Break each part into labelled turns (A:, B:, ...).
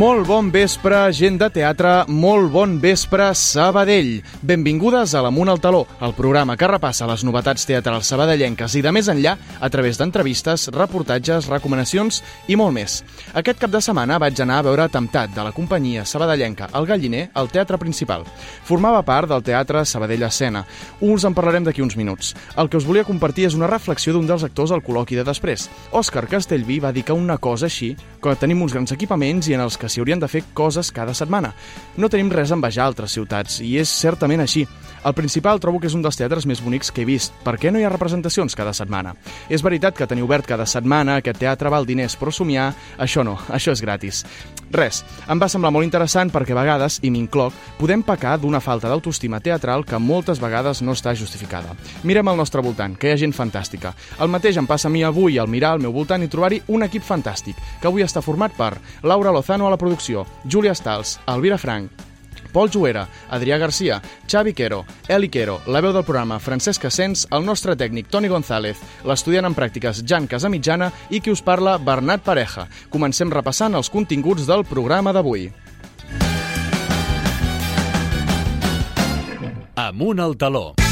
A: Molt bon vespre, gent de teatre, molt bon vespre, Sabadell. Benvingudes a l'Amunt al Taló, el programa que repassa les novetats teatrals sabadellenques i de més enllà a través d'entrevistes, reportatges, recomanacions i molt més. Aquest cap de setmana vaig anar a veure Temptat de la companyia sabadellenca El Galliner al Teatre Principal. Formava part del Teatre Sabadell Escena. Us en parlarem d'aquí uns minuts. El que us volia compartir és una reflexió d'un dels actors al col·loqui de després. Òscar Castellví va dir que una cosa així, que tenim uns grans equipaments i en els que s'hi haurien de fer coses cada setmana. No tenim res a envejar altres ciutats, i és certament així. El principal trobo que és un dels teatres més bonics que he vist. Per què no hi ha representacions cada setmana? És veritat que tenir obert cada setmana, aquest teatre val diners, però somiar, això no, això és gratis. Res, em va semblar molt interessant perquè a vegades, i m'incloc, podem pecar d'una falta d'autoestima teatral que moltes vegades no està justificada. Mirem al nostre voltant, que hi ha gent fantàstica. El mateix em passa a mi avui al mirar al meu voltant i trobar-hi un equip fantàstic, que avui està format per Laura Lozano a la producció, Júlia Stals, Elvira Frank, Pol Juera, Adrià Garcia, Xavi Quero, Eli Quero, la veu del programa Francesc Asens, el nostre tècnic Toni González, l'estudiant en pràctiques Jan Casamitjana i qui us parla Bernat Pareja. Comencem repassant els continguts del programa d'avui.
B: Amunt al taló.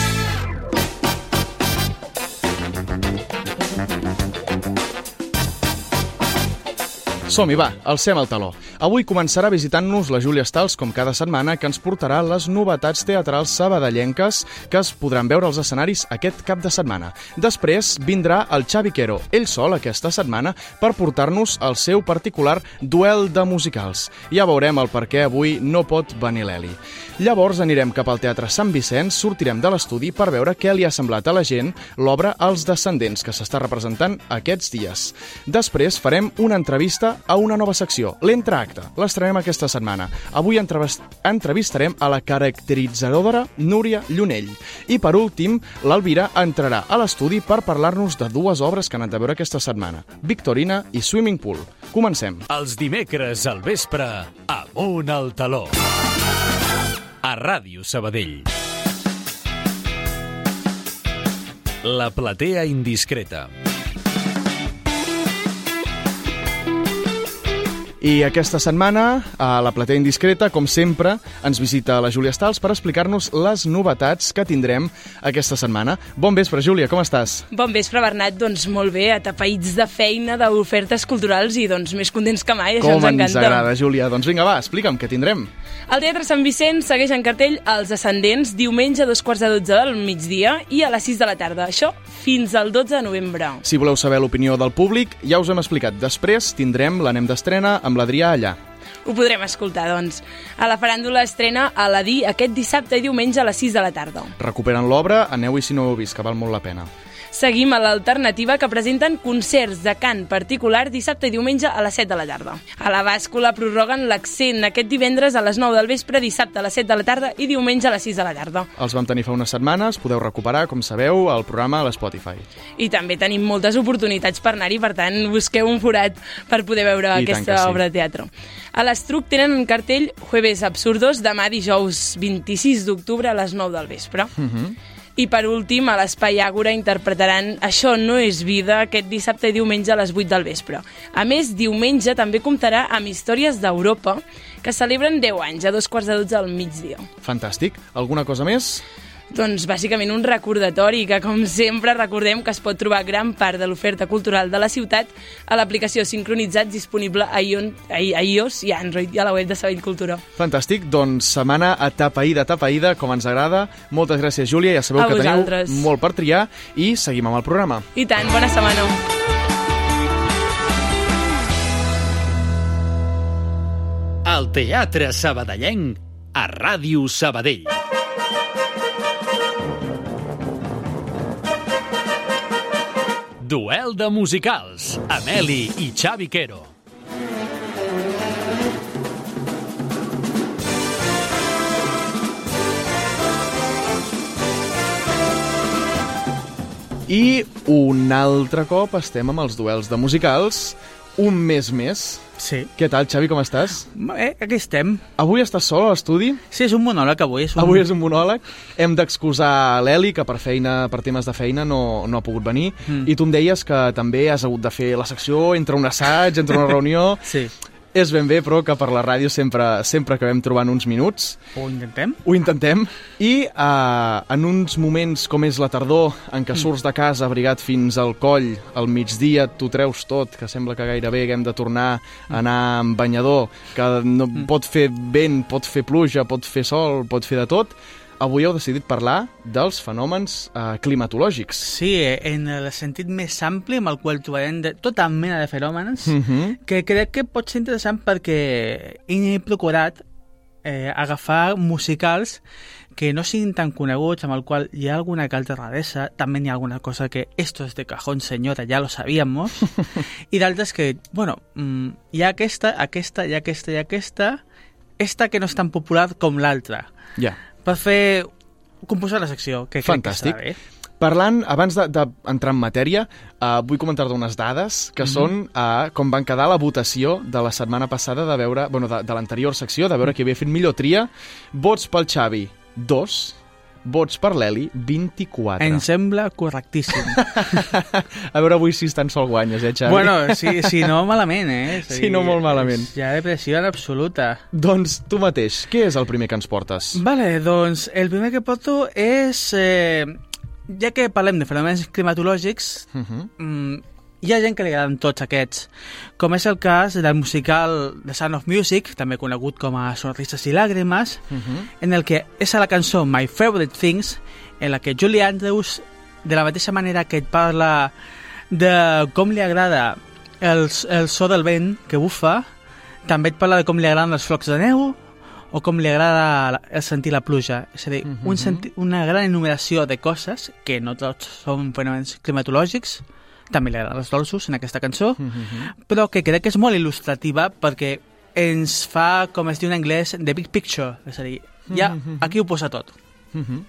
A: Som-hi, va, alcem el taló. Avui començarà visitant-nos la Júlia Stals, com cada setmana, que ens portarà les novetats teatrals sabadellenques que es podran veure als escenaris aquest cap de setmana. Després vindrà el Xavi Quero, ell sol aquesta setmana, per portar-nos el seu particular duel de musicals. Ja veurem el per què avui no pot venir l'Eli. Llavors anirem cap al Teatre Sant Vicenç, sortirem de l'estudi per veure què li ha semblat a la gent l'obra Els Descendents, que s'està representant aquests dies. Després farem una entrevista a una nova secció, l'Entracte. L'estrenem aquesta setmana. Avui entrevistarem a la caracteritzadora Núria Llunell. I per últim, l'Alvira entrarà a l'estudi per parlar-nos de dues obres que han anat a veure aquesta setmana, Victorina i Swimming Pool. Comencem.
B: Els dimecres al vespre, amunt al taló. A Ràdio Sabadell. La platea indiscreta.
A: I aquesta setmana, a la platea indiscreta, com sempre, ens visita la Júlia Stals per explicar-nos les novetats que tindrem aquesta setmana. Bon vespre, Júlia, com estàs?
C: Bon vespre, Bernat. Doncs molt bé, atapeïts de feina, d'ofertes culturals i doncs més contents que mai, això
A: com
C: ens encanta.
A: ens agrada, Júlia. Doncs vinga, va, explica'm, què tindrem?
C: El Teatre Sant Vicenç segueix en cartell Els Ascendents, diumenge a dos quarts de dotze del migdia i a les 6 de la tarda. Això fins al 12 de novembre.
A: Si voleu saber l'opinió del públic, ja us hem explicat. Després tindrem l'anem d'estrena amb l'Adrià allà.
C: Ho podrem escoltar, doncs. A la faràndula estrena a la DI aquest dissabte i diumenge a les 6 de la tarda.
A: Recuperen l'obra, aneu-hi si no ho heu vist, que val molt la pena.
C: Seguim a l'alternativa que presenten concerts de cant particular dissabte i diumenge a les 7 de la tarda. A la bàscula prorroguen l'accent aquest divendres a les 9 del vespre, dissabte a les 7 de la tarda i diumenge a les 6 de la tarda.
A: Els vam tenir fa unes setmanes, podeu recuperar, com sabeu, el programa a l'Spotify.
C: I també tenim moltes oportunitats per anar-hi, per tant, busqueu un forat per poder veure
A: I
C: aquesta
A: que sí.
C: obra de teatre. A l'Estruc tenen en cartell Jueves Absurdos demà dijous 26 d'octubre a les 9 del vespre.
A: Mhm.
C: I per últim, a l'Espai Àgora interpretaran Això no és vida aquest dissabte i diumenge a les 8 del vespre. A més, diumenge també comptarà amb Històries d'Europa, que celebren 10 anys, a dos quarts de 12 al migdia.
A: Fantàstic. Alguna cosa més?
C: Doncs bàsicament un recordatori que, com sempre, recordem que es pot trobar gran part de l'oferta cultural de la ciutat a l'aplicació Sincronitzats disponible a, Ion, a, a iOS i a Android i a la web de Sabell Cultura.
A: Fantàstic, doncs setmana atapeïda, atapeïda, com ens agrada. Moltes gràcies, Júlia, ja sabeu
C: A
A: que
C: vosaltres.
A: teniu molt per triar i seguim amb el programa.
C: I tant, bona setmana.
B: El Teatre Sabadellenc a Ràdio Sabadell. Duel de musicals, Ameli i Xavi Quero.
A: I un altre cop estem amb els duels de musicals, un mes més.
D: Sí.
A: Què tal, Xavi, com estàs?
D: Bé, aquí estem.
A: Avui estàs sol a l'estudi?
D: Sí, és un monòleg avui. És un...
A: Avui és un monòleg. Hem d'excusar l'Eli, que per feina, per temes de feina no, no ha pogut venir.
D: Mm.
A: I tu em deies que també has hagut de fer la secció entre un assaig, entre una reunió.
D: Sí.
A: És ben bé, però que per la ràdio sempre, sempre acabem trobant uns minuts.
D: Ho intentem.
A: Ho intentem. I uh, en uns moments com és la tardor, en què surts de casa abrigat fins al coll, al migdia t'ho treus tot, que sembla que gairebé haguem de tornar a anar amb banyador, que no, pot fer vent, pot fer pluja, pot fer sol, pot fer de tot, avui heu decidit parlar dels fenòmens eh, climatològics.
D: Sí, en el sentit més ampli amb el qual trobarem de tota mena de fenòmens,
A: Mm -hmm.
D: que crec que pot ser interessant perquè he procurat eh, agafar musicals que no siguin tan coneguts, amb el qual hi ha alguna que altra raresa, també hi ha alguna cosa que esto es de cajón, senyora, ja lo sabíamos, i d'altres que, bueno, mm, hi ha aquesta, aquesta, hi ha aquesta, hi ha aquesta, esta que no és tan popular com l'altra,
A: Ja.
D: Per fer composar la secció, que crec
A: Fantàstic.
D: que estarà bé.
A: Parlant, abans d'entrar de, d'entrar en matèria, uh, vull comentar-te unes dades que mm -hmm. són uh, com van quedar la votació de la setmana passada de veure, bueno, de, de l'anterior secció, de veure qui havia fet millor tria. Vots pel Xavi, 2. Vots per l'Eli, 24.
D: Em sembla correctíssim.
A: A veure avui si tan sol guanyes, eh, Xavi?
D: bueno, si, si no, malament, eh? A
A: Si no, molt malament.
D: Ja depressió en absoluta.
A: Doncs tu mateix, què és el primer que ens portes?
D: Vale, doncs el primer que porto és... Eh, ja que parlem de fenòmens climatològics,
A: Uh -huh.
D: Hi ha gent que li agraden tots aquests, com és el cas del musical The Sound of Music, també conegut com a Sonrises i Làgrimes,
A: Uh -huh.
D: en el que és a la cançó My Favorite Things, en la que Julie Andrews, de la mateixa manera que et parla de com li agrada el, el so del vent que bufa, també et parla de com li agraden els flocs de neu o com li agrada el sentir la pluja. És a dir,
A: Mhm.
D: un senti una gran enumeració de coses, que no tots són fenòmens climatològics, també li agraden els dolços en aquesta cançó,
A: Uh -huh.
D: però que crec que és molt il·lustrativa perquè ens fa, com es diu en anglès, the big picture. És a dir, ja,
A: Mhm.
D: aquí ho posa tot.
A: Uh -huh.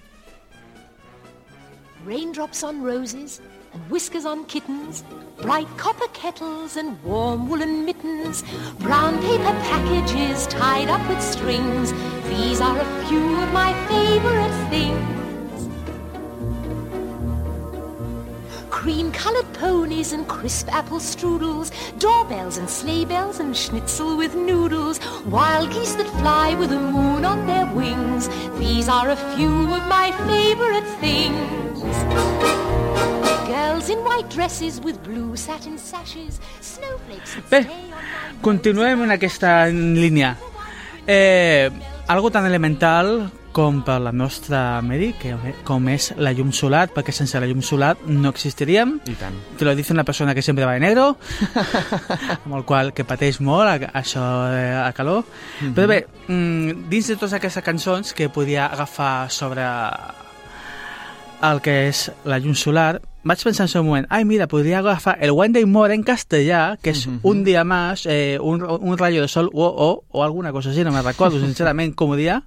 E: Raindrops on roses and whiskers on kittens, bright copper kettles and warm woolen mittens, brown paper packages tied up with strings. These are a few of my favorite things. Cream-colored ponies and crisp apple strudels, doorbells and sleigh bells and schnitzel with noodles, wild geese that fly with the moon on their wings. These are a few of my favorite things. Girls in white dresses with blue satin sashes, snowflakes
D: Bé, continuem en aquesta línia. Eh, algo tan elemental com per la nostra Mary, que, com és la llum solar, perquè sense la llum solar no existiríem.
A: I tant.
D: Te lo dice una persona que sempre va de negro, amb el qual que pateix molt a, això de a calor. Però bé, mm, dins de totes aquestes cançons que podia agafar sobre el que és la llum solar, vaig pensar en un moment, ai mira, podria agafar el One Day More en castellà, que és un dia más, eh, un, un rayo de sol o, o, o alguna cosa así, no me recordo sincerament com ho dia,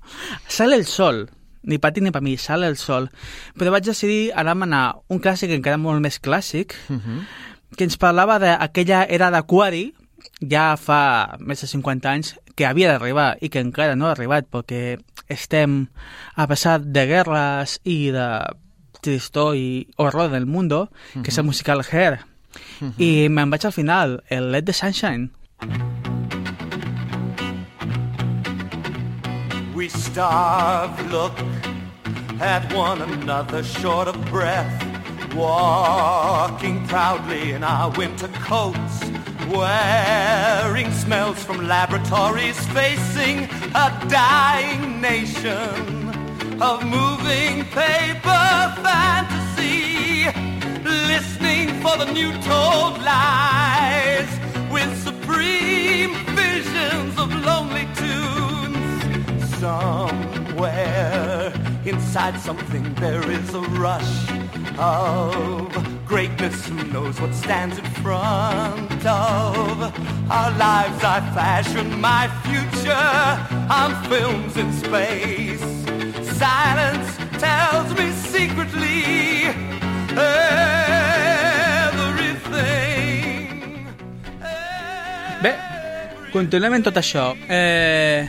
D: sale el sol, ni pa ti ni pa mi, sale el sol. Però vaig decidir anar a anar un clàssic encara molt més clàssic,
A: Uh -huh.
D: que ens parlava d'aquella era d'aquari, ja fa més de 50 anys, que havia d'arribar i que encara no ha arribat perquè estem a pesar de guerres i de tristor i horror del mundo, que és el musical Hair. I me'n vaig al final, el Let the Sunshine.
F: We starve, look at one another short of breath, walking proudly in our winter coats, wearing smells from laboratories, facing a dying nation of moving paper fantasy, listening for the new told lies with supreme visions of lonely tunes. Somewhere inside something there is a rush of greatness who knows what stands in front of our lives. I fashion my future on films in space. Silence tells me secretly everything.
D: Bé, continuem tot això. Eh,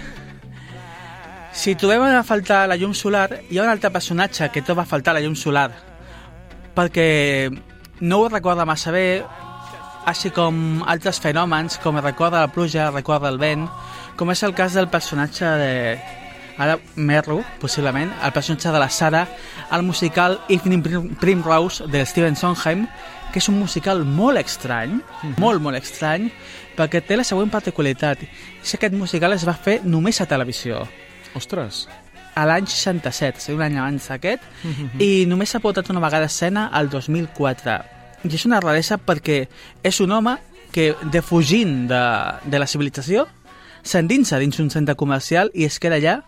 D: si trobem a faltar la llum solar, hi ha un altre personatge que troba a faltar la llum solar, perquè no ho recorda massa bé, així com altres fenòmens, com recorda la pluja, recorda el vent, com és el cas del personatge de ara Merlo, possiblement, el personatge de la Sara, al musical Evening Prim Primrose de Steven Sondheim, que és un musical molt estrany, molt, molt estrany, perquè té la següent particularitat. És que aquest musical es va fer només a televisió
A: Ostres.
D: a l'any 67, és a dir, un any abans d'aquest, i només s'ha portat una vegada escena al 2004. I és una raresa perquè és un home que, defugint de, de la civilització, s'endinsa dins un centre comercial i es queda allà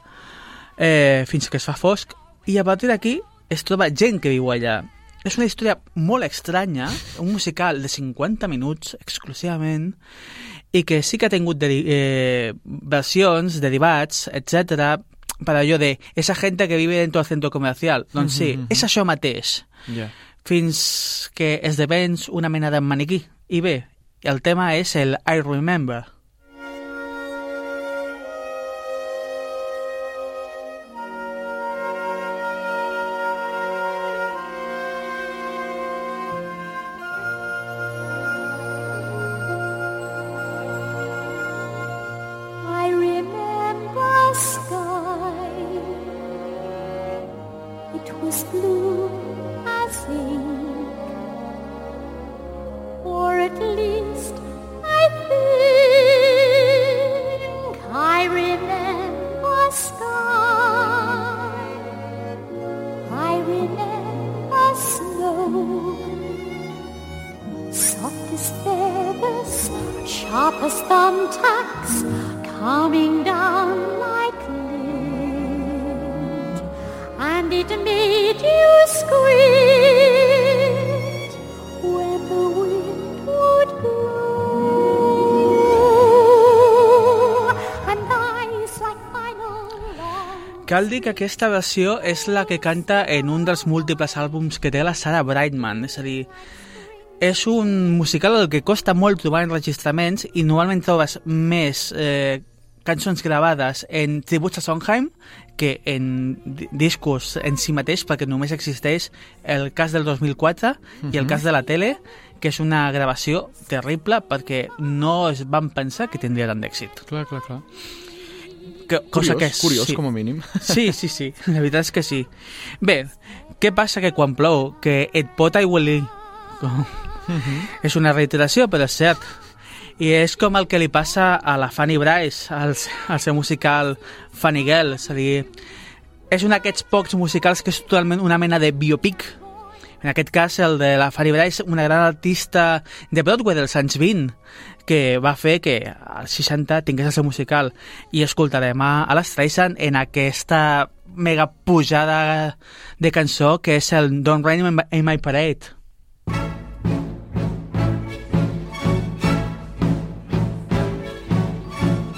D: eh, fins que es fa fosc, i a partir d'aquí es troba gent que viu allà. És una història molt estranya, un musical de 50 minuts exclusivament, i que sí que ha tingut deri eh, versions, derivats, etc per allò de esa gente que vive dentro del centro comercial. Doncs sí, és això mateix.
A: Ja.
D: Fins que esdevens una mena de maniquí. I bé, el tema és el I Remember. Cal dir que aquesta versió és la que canta en un dels múltiples àlbums que té la Sarah Brightman, és a dir, és un musical al que costa molt trobar enregistraments i normalment trobes més eh, cançons gravades en tributs a Sondheim que en di- discos en si mateix, perquè només existeix el cas del 2004 i el cas de la tele, que és una gravació terrible perquè no es van pensar que tindria tant d'èxit.
A: Clar, clar, clar.
D: Que, cosa
A: Curiós,
D: que és,
A: curiós,
D: sí.
A: com a mínim.
D: Sí, sí, sí, la veritat és que sí. Bé, què passa que quan plou, que et pot aigualir? És una reiteració, però és cert. I és com el que li passa a la Fanny Bryce, al, al seu musical Funny Girl, és a dir, és un d'aquests pocs musicals que és totalment una mena de biopic. En aquest cas, el de la Fanny Bryce, una gran artista de Broadway dels anys 20, que va fer que als 60 tingués el seu musical. I escoltarem a, a l'Streisand en aquesta mega pujada de cançó que és el Don't Rain in My- in My Parade.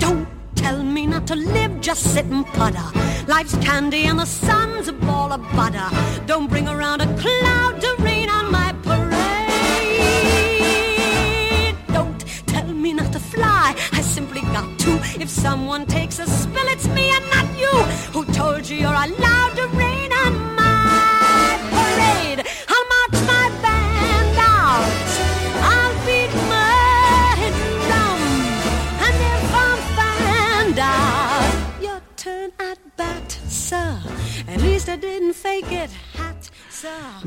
G: Don't tell me not to live, just sit and putter. Life's candy and the sun's a ball of butter. Don't bring around a cloud to rain on my parade. Don't tell me not to fly, I simply got to. If someone takes a spill, it's me and not you. Who told you you're allowed to rain on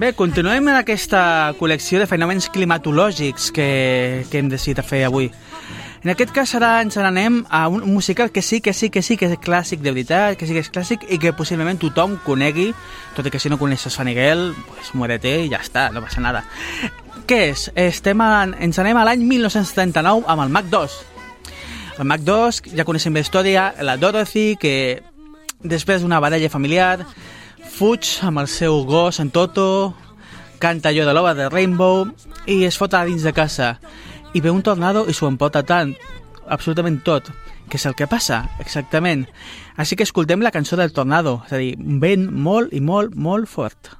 D: Bé, continuem en aquesta col·lecció de fenòmens climatològics que, que hem decidit fer avui. En aquest cas ara ens n'anem a un musical que sí, que sí, que sí, que és clàssic de veritat, que sí que és clàssic i que possiblement tothom conegui, tot i que si no coneixes Fanny Girl, pues muérete i ja està, no passa nada. Què és? Estem a, ens anem a l'any 1939 amb el Mac 2. El Mac 2, ja coneixem la història, la Dorothy, que després d'una baralla familiar fuig amb el seu gos en Toto, canta allò de l'ova de Rainbow i es fot a dins de casa. I ve un tornado i s'ho empota tant, absolutament tot. Què és el que passa? Exactament. Així que escoltem la cançó del tornado, és a dir, vent molt i molt, molt fort.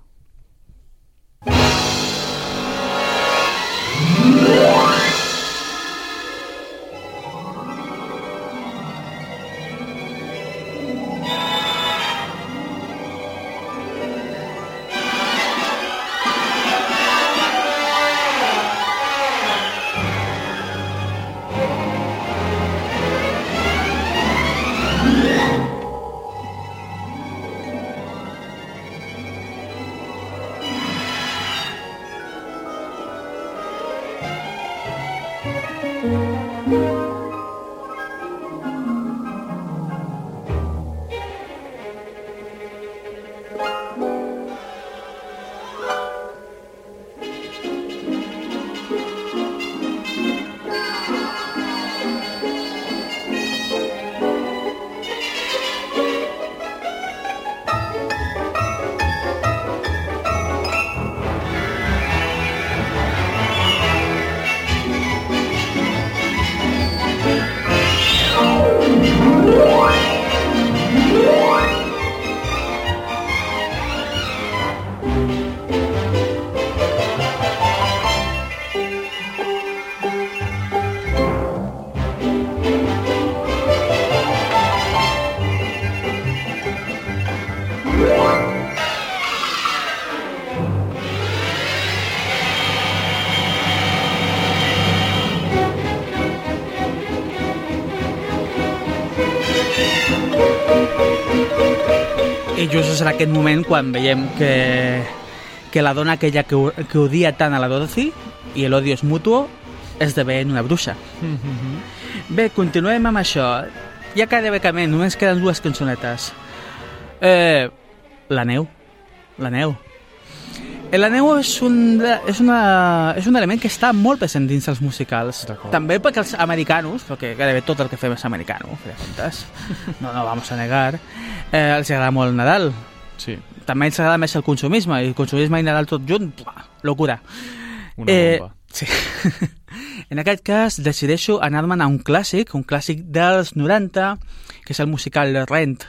D: I és en aquest moment quan veiem que, que la dona aquella que, que odia tant a la Dorothy i l'odio és mutuo esdevé una bruixa. Bé, continuem amb això. Ja acadèmicament, només queden dues cançonetes. Eh, la neu. La neu. La neu és un, és, una, és un element que està molt present dins dels musicals. També perquè els americanos, perquè gairebé tot el que fem és americano, de comptes, no, no vamos a negar, eh, els agrada molt Nadal.
A: Sí,
D: També ens agrada més el consumisme, i el consumisme i Nadal tot junt, buah, locura.
A: una
D: Eh,
A: bomba.
D: Sí. en aquest cas decideixo anar-me'n a un clàssic, un clàssic dels 90, que és el musical Rent,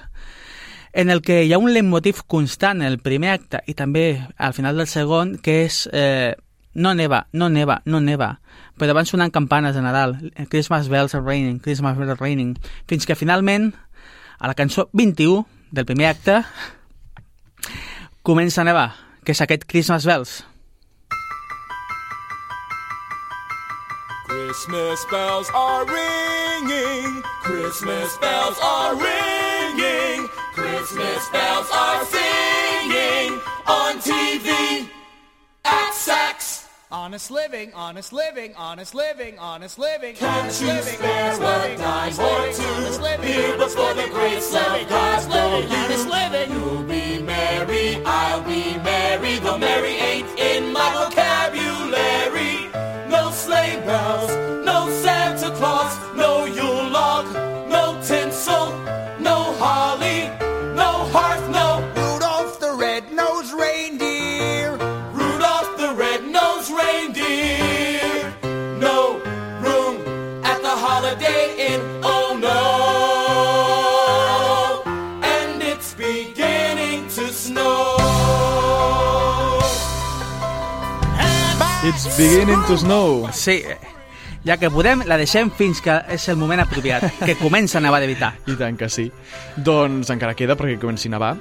D: en el que hi ha un leitmotiv constant en el primer acte i també al final del segon, que és eh, no neva, no neva, no neva, però van sonant campanes de Nadal, Christmas bells are raining, Christmas bells are raining, fins que finalment, a la cançó 21 del primer acte, comença a nevar, que és aquest Christmas bells.
H: Christmas bells are ringing. Christmas bells are ringing. Christmas bells are singing on TV at Sax.
I: Honest living, honest living, honest living, honest living.
H: Can't
I: honest
H: you
I: living,
H: spare a dime or two
I: honest living,
H: here before the great love gods
I: living, honest living.
H: You'll be merry, I'll be merry, though merry ain't in my vocabulary. No sleigh bells, no Santa Claus, It's beginning to snow.
D: Sí, ja que podem, la deixem fins que és el moment apropiat, que comença a nevar d'evitar.
A: I tant que sí. Doncs encara queda perquè comenci a nevar,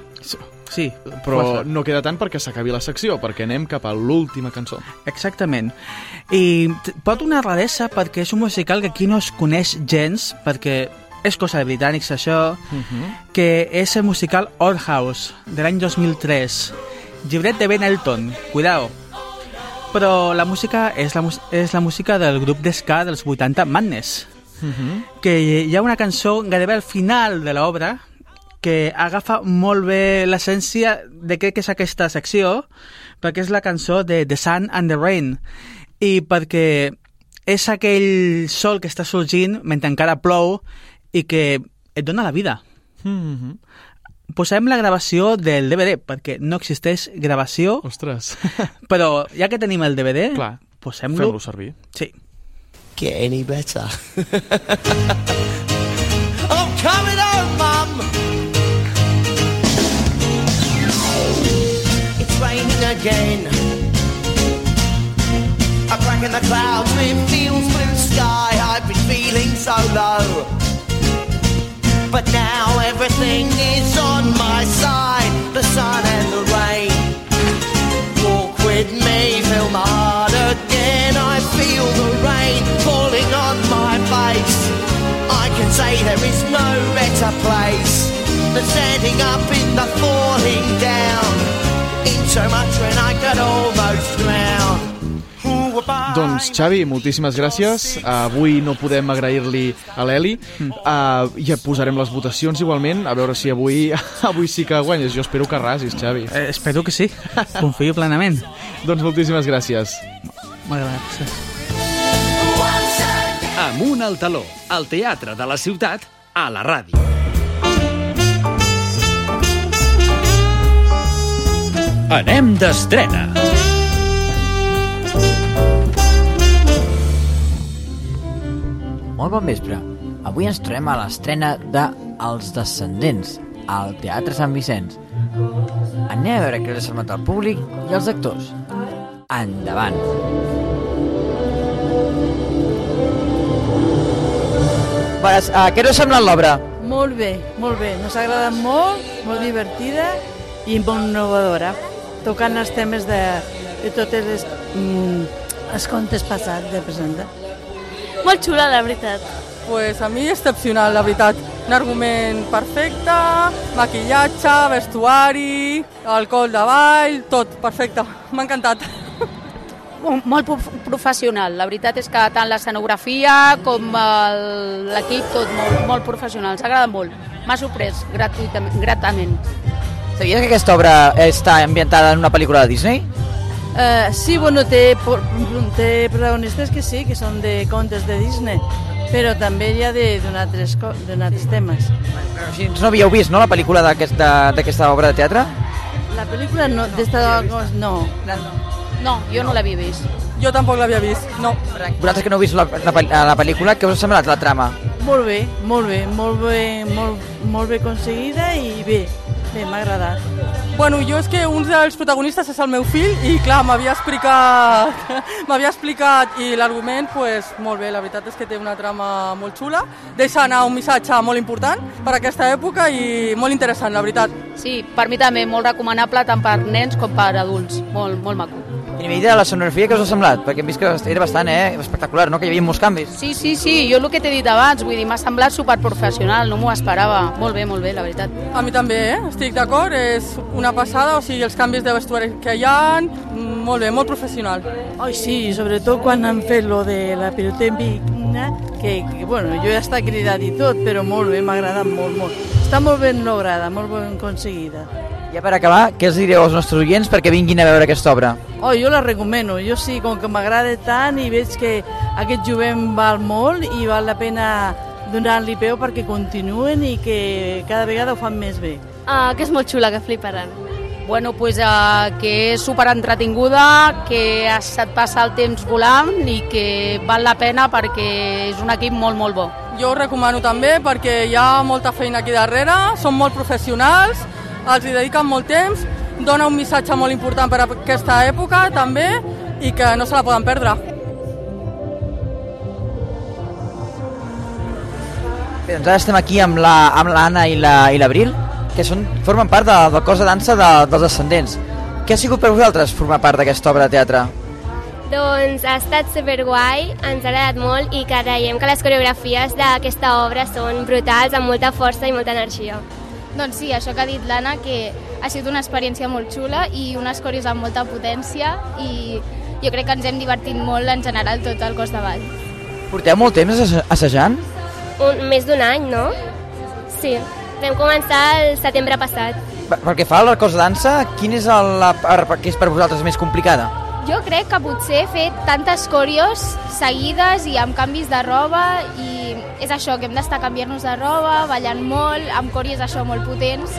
D: Sí,
A: però
D: força.
A: no queda tant perquè s'acabi la secció, perquè anem cap a l'última cançó.
D: Exactament. I pot una raresa perquè és un musical que aquí no es coneix gens, perquè és cosa de britànics això, que és el musical Old House, de l'any 2003. Llibret de Ben Elton, cuidao. Però la música és la, és la música del grup d'esca dels 80 Madness, que hi ha una cançó gairebé al final de l'obra que agafa molt bé l'essència de què és aquesta secció, perquè és la cançó de The Sun and the Rain, i perquè és aquell sol que està sorgint mentre encara plou i que et dona la vida. Posem la gravació del DVD, perquè no existeix gravació,
A: Ostres,
D: però ja que tenim el DVD, posem-lo...
A: fem-lo servir.
D: Sí.
J: Get any better? I'm coming home, Mum. It's raining again. A crack in the clouds with fields blue sky. I've been feeling so low. But now everything is on my side. The sun and the rain. Walk with me, feel my heart again. I feel the rain falling on my face. I can say there is no better place than standing up in the falling down. In so much when I could almost drown.
A: Doncs, Xavi, moltíssimes gràcies. Avui no podem agrair-li a l'Eli. Uh, ja posarem les votacions igualment, a veure si avui avui sí que guanyes. Jo espero que arrasis, Xavi.
D: Eh, espero que sí. Confio plenament.
A: Doncs moltíssimes gràcies.
D: Sí.
B: Amunt al taló, al teatre de la ciutat, a la ràdio. Anem d'estrena.
K: Molt bon vespre. Avui ens trobem a l'estrena de Els Descendents, al Teatre Sant Vicenç. Anem a veure què els ha al públic i als actors. Endavant.
J: Uh, què us ha semblat l'obra?
L: Molt bé, molt bé. Nos ha agradat molt, molt divertida i molt innovadora. Tocant els temes de, de totes les, mm, els contes passats de presenta.
M: Molt xula, la veritat.
N: Pues a mi excepcional, la veritat.
M: un argument perfecte, maquillatge, vestuari, alcohol de ball, tot perfecte. M'ha encantat.
N: Molt prof- professional. La veritat és que tant l'escenografia com el- l'equip, tot molt, molt professional. Ens agrada molt. M'ha sorprès gratuïtament, gratament.
K: Sabies que aquesta obra està ambientada en una pel·lícula de Disney?
L: Eh, sí, bueno, té, té protagonistes que sí, que són de contes de Disney, però també hi ha de- d'un altres, altres temes.
K: Si no havíeu vist, no, la pel·lícula d'aquesta d'aquesta obra de teatre?
L: La pel·lícula no, d'esta... No.
N: No, jo no l'havia vist.
M: Jo tampoc l'havia vist, no.
K: Vosaltres que no heu vist la, la, la pel·lícula, què us ha semblat la trama?
L: Molt bé, molt bé, molt bé, molt, molt bé aconseguida i bé, bé, m'ha agradat.
M: Bueno, jo és que un dels protagonistes és el meu fill i clar, m'havia explicat m'havia explicat i l'argument, pues, molt bé, la veritat és que té una trama molt xula, deixa anar un missatge molt important per aquesta època i molt interessant, la veritat.
N: Sí, per mi també molt recomanable tant per nens com per adults. Molt, molt maco.
K: I a nivell de la sonografia, què us ha semblat? Perquè hem vist que era bastant eh, espectacular, no? que hi havia molts canvis.
N: Sí, sí, sí, jo el que t'he dit abans, vull dir, m'ha semblat superprofessional, no m'ho esperava. Molt bé, molt bé, la veritat.
M: A mi també, eh? estic d'acord, és una passada, o sigui, els canvis de vestuari que hi ha, molt bé, molt professional.
L: Ai, sí, sobretot quan han fet lo de la pirotècnica, que, que, bueno, jo ja està cridat i tot, però molt bé, m'ha agradat molt, molt. Està molt ben lograda, molt ben aconseguida.
K: Ja per acabar, què els direu als nostres oients perquè vinguin a veure aquesta obra?
L: Oh, jo la recomano, jo sí, com que m'agrada tant i veig que aquest jovent val molt i val la pena donar-li peu perquè continuen i que cada vegada ho fan més bé.
N: Ah, que és molt xula, que fliparan. Bueno, pues, uh, que és superentretinguda, que es- se't passa el temps volant i que val la pena perquè és un equip molt, molt bo.
M: Jo ho recomano també perquè hi ha molta feina aquí darrere, són molt professionals, els hi dediquen molt temps, dona un missatge molt important per a aquesta època també i que no se la poden perdre.
K: Bé, doncs ara estem aquí amb la- amb l'Anna i la- i l'Abril, que són, formen part de, del cos de dansa de, dels descendents. Què ha sigut per vosaltres formar part d'aquesta obra de teatre?
O: Doncs ha estat superguai, ens ha agradat molt i creiem que les coreografies d'aquesta obra són brutals, amb molta força i molta energia.
P: Doncs sí, això que ha dit l'Anna, que ha sigut una experiència molt xula i unes coreos amb molta potència i jo crec que ens hem divertit molt en general tot el cos de ball.
K: Porteu molt temps assa- assajant?
O: Un, més d'un any, no? Sí, vam començar el setembre passat.
K: Per- Pel que fa al cos de dansa, quin és el, la part que és per vosaltres més complicada?
P: Jo crec que potser fer tantes coreos seguides i amb canvis de roba i és això, que hem d'estar canviant-nos de roba, ballant molt, amb coreos això molt potents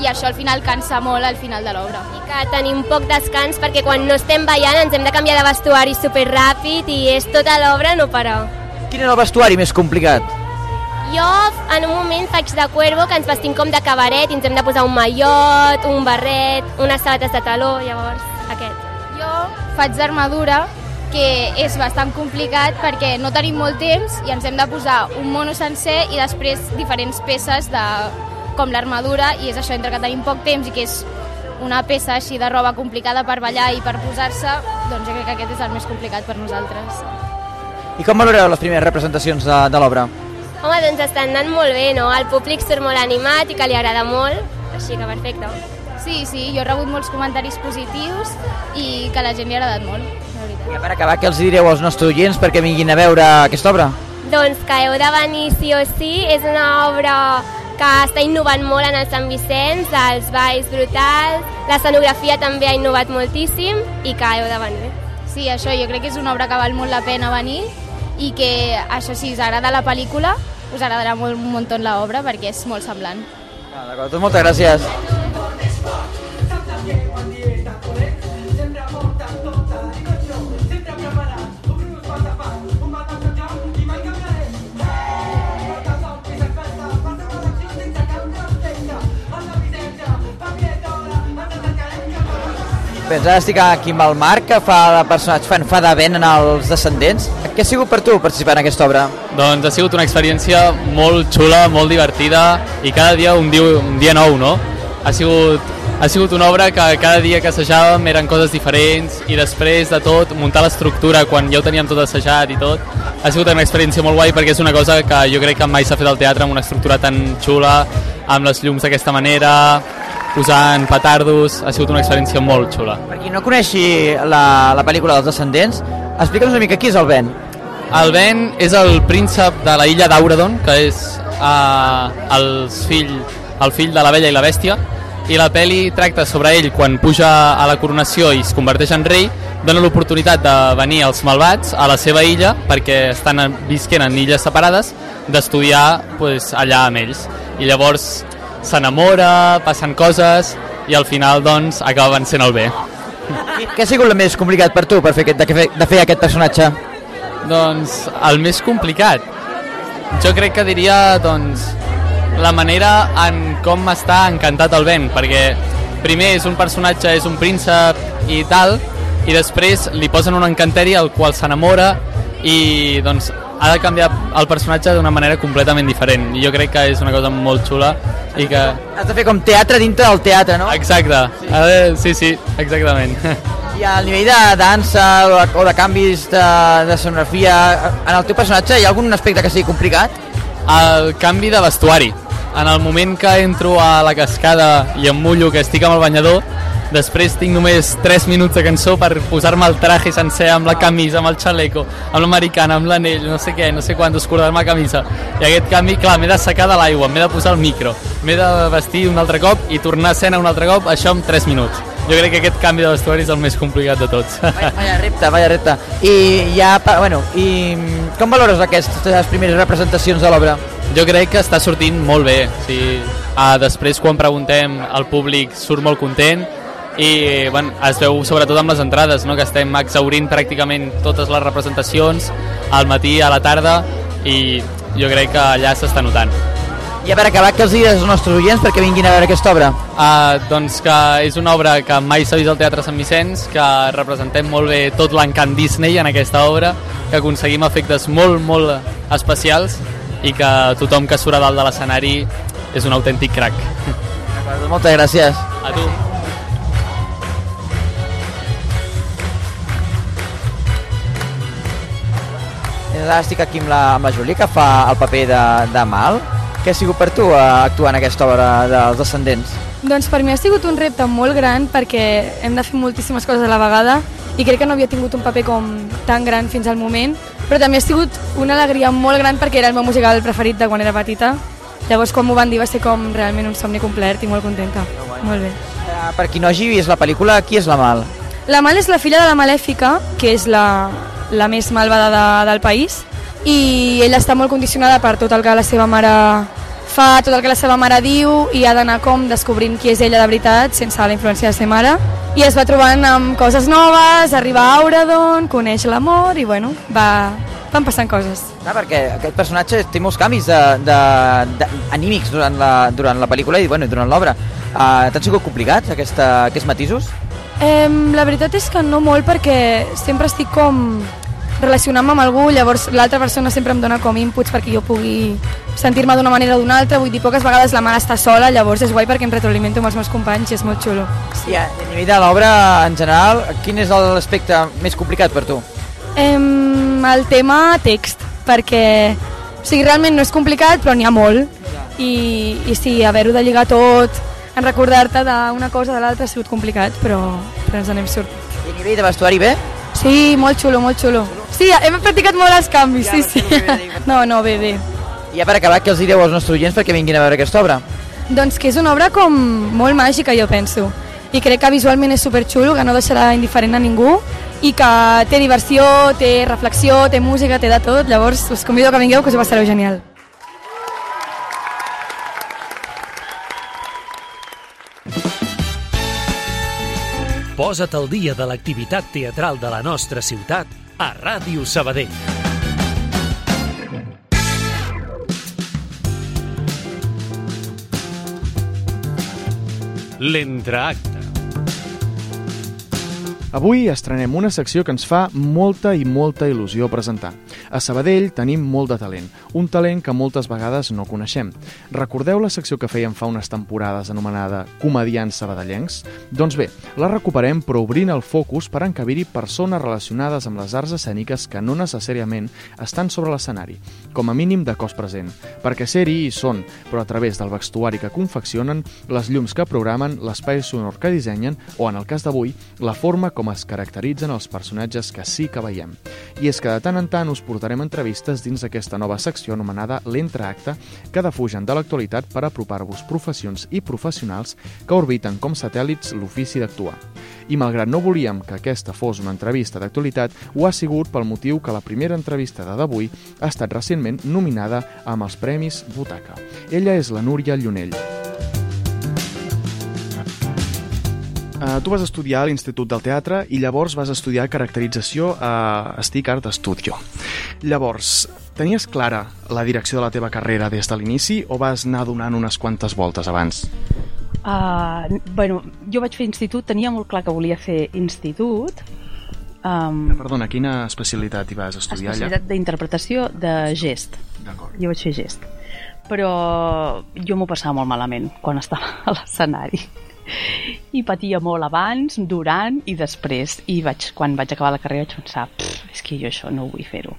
P: i això al final cansa molt al final de l'obra.
O: I que tenim poc descans perquè quan no estem ballant ens hem de canviar de vestuari superràpid i és tota l'obra no parar.
K: Quin és el vestuari més complicat?
O: Jo en un moment faig de cuervo que ens vestim com de cabaret i ens hem de posar un mallot, un barret, unes sabates de taló, llavors aquest.
P: Jo faig d'armadura, que és bastant complicat perquè no tenim molt temps i ens hem de posar un mono sencer i després diferents peces de, com l'armadura i és això, entre que tenim poc temps i que és una peça així de roba complicada per ballar i per posar-se, doncs jo crec que aquest és el més complicat per nosaltres.
K: I com valoreu les primeres representacions de, de l'obra?
O: Home, doncs estan anant molt bé, no? El públic surt molt animat i que li agrada molt, així que perfecte.
P: Sí, sí, jo he rebut molts comentaris positius i que la gent li ha agradat molt.
K: I per acabar, què els direu als nostres oients perquè vinguin a veure aquesta obra?
O: Doncs que heu de venir sí o sí, és una obra que està innovant molt en el Sant Vicenç, els balls brutals, l'escenografia també ha innovat moltíssim i que heu de venir.
P: Sí, això, jo crec que és una obra que val molt la pena venir i que això, si us agrada la pel·lícula, us agradarà molt un muntó l'obra perquè és molt semblant.
K: Ah, D'acord, doncs moltes gràcies. Doncs ara estic aquí amb el Marc, que fa de personatge, fan, fa de vent en els descendents. Què ha sigut per tu participar en aquesta obra?
Q: Doncs ha sigut una experiència molt xula, molt divertida i cada dia un dia, un dia nou, no? ha sigut, ha sigut una obra que cada dia que assajàvem eren coses diferents i després de tot muntar l'estructura quan ja ho teníem tot assajat i tot ha sigut una experiència molt guai perquè és una cosa que jo crec que mai s'ha fet al teatre amb una estructura tan xula, amb les llums d'aquesta manera, posant petardos, ha sigut una experiència molt xula.
K: Per qui no coneixi la, la pel·lícula dels Descendents, explica'ns una mica qui és el Ben.
Q: El Ben és el príncep de la illa d'Auradon, que és uh, el, fill, el fill de la vella i la bèstia, i la peli tracta sobre ell quan puja a la coronació i es converteix en rei, dona l'oportunitat de venir als malvats a la seva illa, perquè estan visquent en illes separades, d'estudiar pues, allà amb ells. I llavors s'enamora, passen coses, i al final doncs acaben sent el bé.
K: Què ha sigut el més complicat per tu per fer aquest, de, fer, de fer aquest personatge?
Q: Doncs el més complicat. Jo crec que diria doncs, la manera en com està encantat el Ben, perquè primer és un personatge, és un príncep i tal, i després li posen un encanteri al qual s'enamora i doncs ha de canviar el personatge d'una manera completament diferent i jo crec que és una cosa molt xula i que...
K: Has de fer com teatre dintre del teatre, no?
Q: Exacte, eh, sí, sí, exactament.
K: I al nivell de dansa o de, o de canvis de, de sonografia, en el teu personatge hi ha algun aspecte que sigui complicat?
Q: El canvi de vestuari. En el moment que entro a la cascada i em mullo que estic amb el banyador, després tinc només 3 minuts de cançó per posar-me el traje sencer amb la camisa, amb el xaleco, amb l'americana, amb l'anell, no sé què, no sé quant, escordar-me la camisa. I aquest canvi, clar, m'he de secar de l'aigua, m'he de posar el micro, m'he de vestir un altre cop i tornar a escena un altre cop, això en 3 minuts. Jo crec que aquest canvi de vestuari és el més complicat de tots.
K: Vaya repte, vaya repte. I ja, bueno, i com valores aquestes primeres representacions de l'obra?
Q: Jo crec que està sortint molt bé. O sigui, ah, després, quan preguntem, el públic surt molt content i bueno, es veu sobretot amb les entrades, no? que estem exaurint pràcticament totes les representacions al matí, a la tarda i jo crec que allà s'està notant.
K: I a veure, acabar, què els digues als nostres oients perquè vinguin a veure aquesta obra?
Q: Uh, doncs que és una obra que mai s'ha vist al Teatre Sant Vicenç, que representem molt bé tot l'encant Disney en aquesta obra, que aconseguim efectes molt, molt especials i que tothom que surt a dalt de l'escenari és un autèntic crac.
K: Moltes gràcies.
Q: A tu.
K: Ara estic aquí amb la, amb la Júlia, que fa el paper de, de Mal. Què ha sigut per tu eh, actuar en aquesta obra dels Descendents?
R: Doncs per mi ha sigut un repte molt gran perquè hem de fer moltíssimes coses a la vegada i crec que no havia tingut un paper com tan gran fins al moment, però també ha sigut una alegria molt gran perquè era el meu musical preferit de quan era petita. Llavors quan m'ho van dir va ser com realment un somni complet i molt contenta. Molt bé.
K: Eh, per qui no hagi vist la pel·lícula, qui és la Mal?
R: La Mal és la filla de la Malèfica, que és la, la més malvada de, del país, i ella està molt condicionada per tot el que la seva mare fa, tot el que la seva mare diu, i ha d'anar com descobrint qui és ella de veritat, sense la influència de la seva mare, i es va trobant amb coses noves, arriba a Auradon, coneix l'amor, i bueno, va, van passant coses.
K: Clar, perquè aquest personatge té molts canvis de, de, de, anímics durant la, durant la pel·lícula i bueno, durant l'obra. Uh, T'han sigut complicats aquesta, aquests matisos?
R: Eh, la veritat és que no molt perquè sempre estic com relacionant-me amb algú, llavors l'altra persona sempre em dona com inputs perquè jo pugui sentir-me d'una manera o d'una altra, vull dir, poques vegades la mare està sola, llavors és guai perquè em retroalimento amb els meus companys i és molt xulo.
K: Sí. I a, a nivell de l'obra, en general, quin és l'aspecte més complicat per tu?
R: Em, el tema text, perquè o sigui, realment no és complicat, però n'hi ha molt. I, i sí, haver-ho de lligar tot, en recordar-te d'una cosa o de l'altra ha sigut complicat, però, però ens n'hem sortit.
K: I a nivell de vestuari bé?
R: Sí, molt xulo, molt xulo. Sí, hem practicat molt els canvis, sí, sí. No, no, bé, bé.
K: I ja per acabar, què els direu als nostres oients perquè vinguin a veure aquesta obra?
R: Doncs que és una obra com molt màgica, jo penso. I crec que visualment és superxulo, que no deixarà indiferent a ningú i que té diversió, té reflexió, té música, té de tot. Llavors us convido que vingueu, que us ho passareu genial.
B: Posa't al dia de l'activitat teatral de la nostra ciutat a Ràdio Sabadell. L'entreacte.
A: Avui estrenem una secció que ens fa molta i molta il·lusió presentar. A Sabadell tenim molt de talent. un talent que moltes vegades no coneixem. Recordeu la secció que fèiem fa unes temporades anomenada Comediants sabadellencs? Doncs bé, la recuperem però obrint el focus per encabir-hi persones relacionades amb les arts escèniques que no necessàriament estan sobre l'escenari, com a mínim de cos present, perquè ser-hi hi són, però a través del vestuari que confeccionen, les llums que programen, l'espai sonor que dissenyen o, en el cas d'avui, la forma com es caracteritzen els personatges que sí que veiem. I és que de tant en tant us portarem entrevistes dins d'aquesta nova secció anomenada l'entreacte que defugen de l'actualitat per apropar-vos professions i professionals que orbiten com satèl·lits l'ofici d'actuar. I malgrat no volíem que aquesta fos una entrevista d'actualitat, ho ha sigut pel motiu que la primera entrevista de d'avui ha estat recentment nominada amb els Premis Butaca. Ella és la Núria Llunell. Uh, tu vas estudiar a l'Institut del Teatre i llavors vas estudiar caracterització a Stick Art Studio. Llavors, tenies clara la direcció de la teva carrera des de l'inici o vas anar donant unes quantes voltes abans?
S: Uh, bueno, jo vaig fer institut, tenia molt clar que volia fer institut. Um,
A: Perdona, quina especialitat hi vas estudiar allà?
S: especialitat d'interpretació de gest.
A: D'acord.
S: Jo vaig fer gest. Però jo m'ho passava molt malament quan estava a l'escenari. I patia molt abans, durant i després. I vaig, quan vaig acabar la carrera vaig pensar, "Pff, és que jo això no vull fer-ho.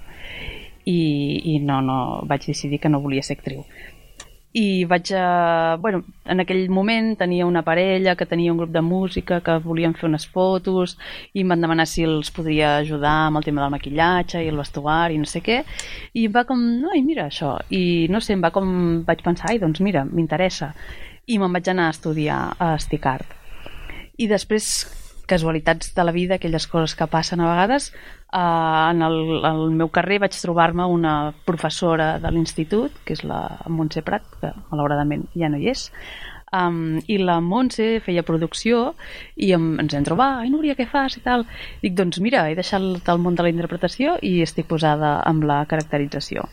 S: I, I no, no, vaig decidir que no volia ser actriu i vaig a... Bueno, en aquell moment tenia una parella que tenia un grup de música que volien fer unes fotos i em van demanar si els podria ajudar amb el tema del maquillatge i el vestuari i no sé què i em va com, ai mira això i no sé, em va com, vaig pensar ai doncs mira, m'interessa i me'n vaig anar a estudiar a Sticart i després casualitats de la vida, aquelles coses que passen a vegades, eh, en el, el meu carrer vaig trobar-me una professora de l'institut, que és la Montse Prat, que malauradament ja no hi és, um, i la Montse feia producció i em, ens vam trobar, ai Núria, què fas? i tal. Dic, doncs mira, he deixat el món de la interpretació i estic posada amb la caracterització.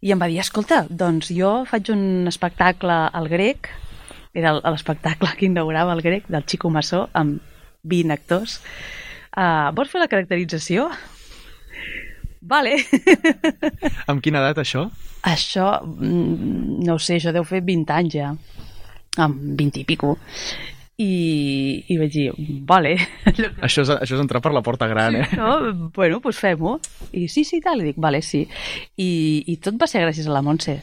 S: I em va dir, escolta, doncs jo faig un espectacle al grec era l'espectacle que inaugurava el grec del Chico Massó amb 20 actors uh, vols fer la caracterització? Vale.
A: Amb quina edat, això?
S: Això, mm, no ho sé, això deu fer 20 anys ja, amb 20 i pico. I, i vaig dir, vale.
A: Això és, això és entrar per la porta gran, eh?
S: No, bueno, doncs fem-ho. I sí, sí, tal, i dic, vale, sí. I, I tot va ser gràcies a la Montse,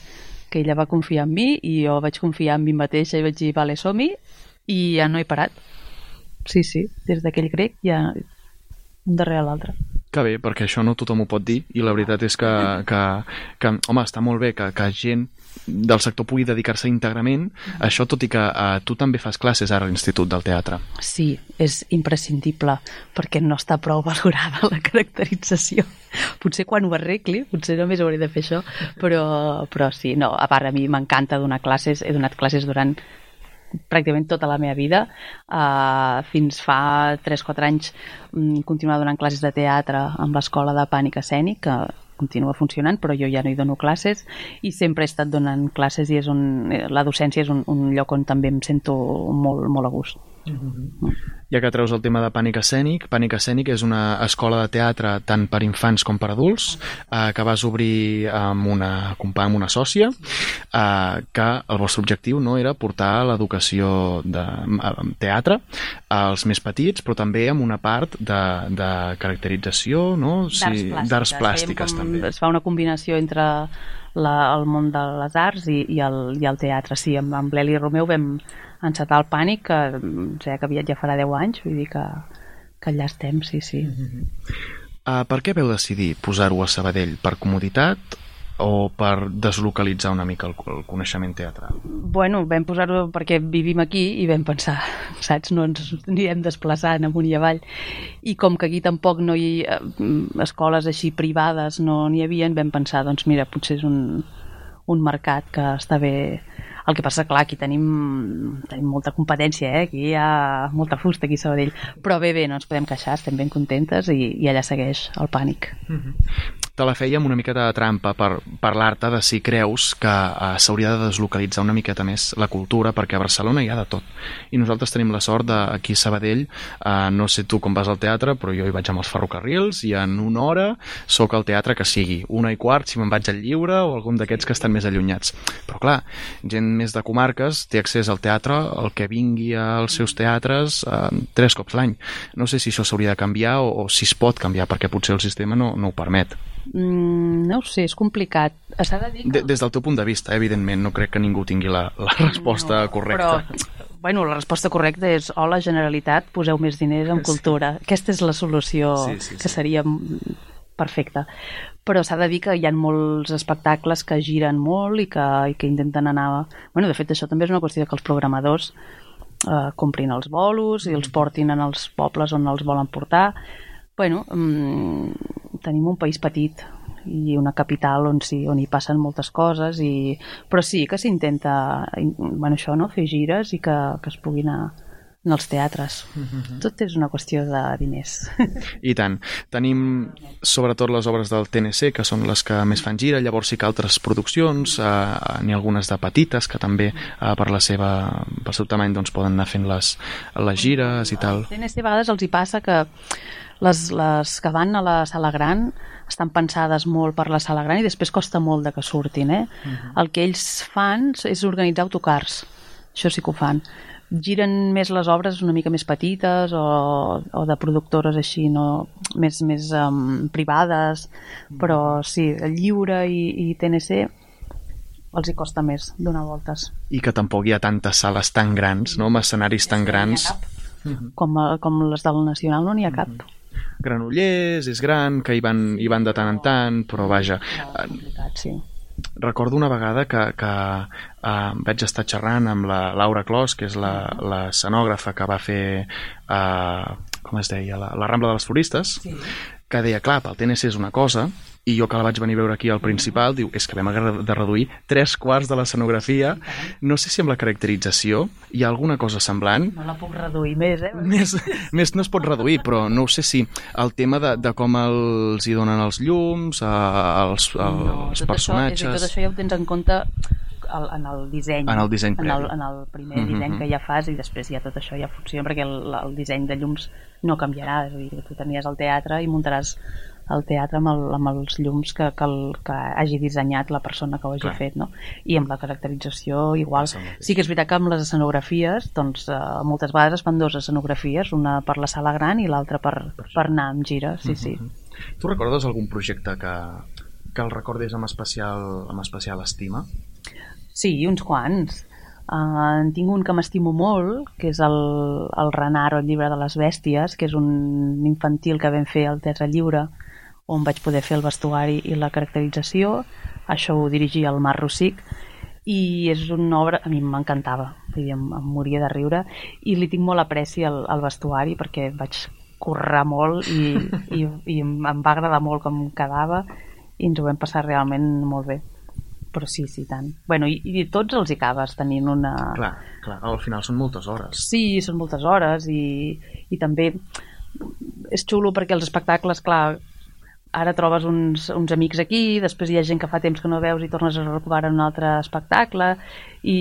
S: que ella va confiar en mi i jo vaig confiar en mi mateixa i vaig dir, vale, som-hi, i ja no he parat. Sí, sí, des d'aquell grec ja un darrere l'altre.
A: Que bé, perquè això no tothom ho pot dir i la veritat és que, que, que home, està molt bé que, que gent del sector pugui dedicar-se íntegrament a això, tot i que eh, tu també fas classes ara a l'Institut del Teatre.
S: Sí, és imprescindible perquè no està prou valorada la caracterització. Potser quan ho arregli, potser només hauré de fer això, però, però sí, no, a part a mi m'encanta donar classes, he donat classes durant pràcticament tota la meva vida. Uh, fins fa 3-4 anys um, continuava donant classes de teatre amb l'escola de pànic escènic, que continua funcionant, però jo ja no hi dono classes i sempre he estat donant classes i és un, eh, la docència és un, un lloc on també em sento molt, molt a gust.
A: Ja que treus el tema de Pànic Escènic, Pànic Escènic és una escola de teatre tant per infants com per adults eh, que vas obrir amb una companya, amb una sòcia eh, que el vostre objectiu no era portar l'educació de teatre als més petits, però també amb una part de, de caracterització, no? Sí, d'arts plàstiques,
S: com-
A: també.
S: Es fa una combinació entre la, el món de les arts i, i, el, i el teatre. Sí, amb, amb l'Eli Romeu vam encetar el pànic, que em sembla que aviat ja farà 10 anys, vull dir que, que allà estem, sí, sí.
A: Uh, per què veu decidir posar-ho a Sabadell? Per comoditat o per deslocalitzar una mica el, el coneixement teatral?
S: Bueno, vam posar-ho perquè vivim aquí i vam pensar, saps, no ens anirem desplaçant amunt i avall. I com que aquí tampoc no hi ha escoles així privades no n'hi havia, vam pensar, doncs mira, potser és un, un mercat que està bé. El que passa, clar, aquí tenim, tenim molta competència, eh? aquí hi ha molta fusta aquí a Sabadell, però bé, bé, no ens podem queixar, estem ben contentes i, i allà segueix el pànic.
A: Te la fèiem una miqueta de trampa per parlar-te de si creus que eh, s'hauria de deslocalitzar una miqueta més la cultura, perquè a Barcelona hi ha de tot. I nosaltres tenim la sort de, aquí a Sabadell, eh, no sé tu com vas al teatre, però jo hi vaig amb els ferrocarrils i en una hora sóc al teatre que sigui, una i quart si me'n vaig al lliure o algun d'aquests que estan més allunyats. Però clar, gent més de comarques té accés al teatre, el que vingui als seus teatres eh, tres cops l'any. No sé si això s'hauria de canviar o, o si es pot canviar, perquè potser el sistema no, no ho permet.
S: Mm, no ho sé, és complicat. S'ha de dir que...
A: De, des del teu punt de vista, evidentment, no crec que ningú tingui la, la resposta no, correcta.
S: Però, bueno, la resposta correcta és hola, Generalitat, poseu més diners en cultura. Sí. Aquesta és la solució
A: Sí, sí, sí.
S: que seria perfecta. Però s'ha de dir que hi ha molts espectacles que giren molt i que, i que intenten anar... Bueno, de fet, això també és una qüestió que els programadors eh, comprin els bolos i els portin en els pobles on els volen portar. Bueno, mm, tenim un país petit i una capital on, sí, on hi passen moltes coses i... però sí que s'intenta bueno, això, no? fer gires i que, que es puguin anar en els teatres. Tot és una qüestió de diners.
A: I tant. Tenim sobretot les obres del TNC, que són les que més fan gira, llavors sí que altres produccions, eh, n'hi ha algunes de petites que també eh, per la seva, pel seu tamany doncs, poden anar fent les, les gires i tal.
S: TNC a vegades els hi passa que les, les que van a la sala gran estan pensades molt per la sala gran i després costa molt de que surtin. Eh? El que ells fan és organitzar autocars. Això sí que ho fan. Giren més les obres una mica més petites o, o de productores així, no? més, més um, privades, però sí, el Lliure i, i TNC els hi costa més donar voltes.
A: I que tampoc hi ha tantes sales tan grans, no? amb escenaris tan grans.
S: Com, eh, com les del Nacional no n'hi ha cap.
A: Granollers, és gran, que hi van, hi van de tant en tant, però vaja...
S: sí.
A: Recordo una vegada que, que uh, vaig estar xerrant amb la Laura Clos, que és la, la escenògrafa que va fer, uh, com es deia, la, la Rambla de les Floristes, sí. Que deia, clar, pel TNC és una cosa, i jo que la vaig venir a veure aquí al principal, diu, és que vam haver de reduir tres quarts de l'escenografia. No sé si amb la caracterització hi ha alguna cosa semblant.
S: No la puc reduir més, eh?
A: Més, més no es pot reduir, però no ho sé si el tema de, de com els hi donen els llums, a, als, als
S: tot
A: personatges...
S: Això, és dir, tot això ja ho tens en compte el, en el disseny.
A: En el disseny
S: en el, en el primer
A: Mhm.
S: disseny que ja fas i després ja tot això ja funciona perquè el, el disseny de llums no canviarà. És a dir, que tu tenies el teatre i muntaràs el teatre amb, el, amb els llums que, que, el, que hagi dissenyat la persona que ho hagi
A: Clar.
S: fet, no? I amb la caracterització igual. Sí que és veritat que amb les escenografies, doncs eh, moltes vegades es fan dues escenografies, una per la sala gran i l'altra per, per anar amb gira, sí, sí.
A: Tu recordes algun projecte que, que el recordis amb especial, amb especial estima?
S: Sí, uns quants. Uh, en tinc un que m'estimo molt, que és el, el Renard o el llibre de les bèsties, que és un infantil que vam fer al Teatre Lliure, on vaig poder fer el vestuari i la caracterització. Això ho dirigia el Mar Rossic i és una obra, a mi m'encantava, em, em moria de riure i li tinc molt apreci al, al vestuari perquè vaig currar molt i, i, i em va agradar molt com quedava i ens ho vam passar realment molt bé però sí, sí, tant. Bueno, i, i tots els hi acabes tenint una...
A: Clar, clar, al final són moltes hores.
S: Sí, són moltes hores i, i també és xulo perquè els espectacles, clar, ara trobes uns, uns amics aquí, després hi ha gent que fa temps que no veus i tornes a en un altre espectacle i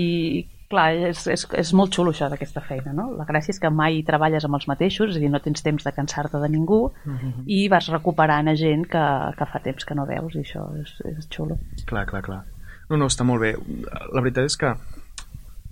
S: clar, és, és, és molt xulo això d'aquesta feina, no? La gràcia és que mai treballes amb els mateixos, és a dir, no tens temps de cansar-te de ningú
A: Mhm.
S: i vas recuperant a gent que, que fa temps que no veus i això és, és xulo.
A: Clar, clar, clar. No, no, està molt bé. La veritat és que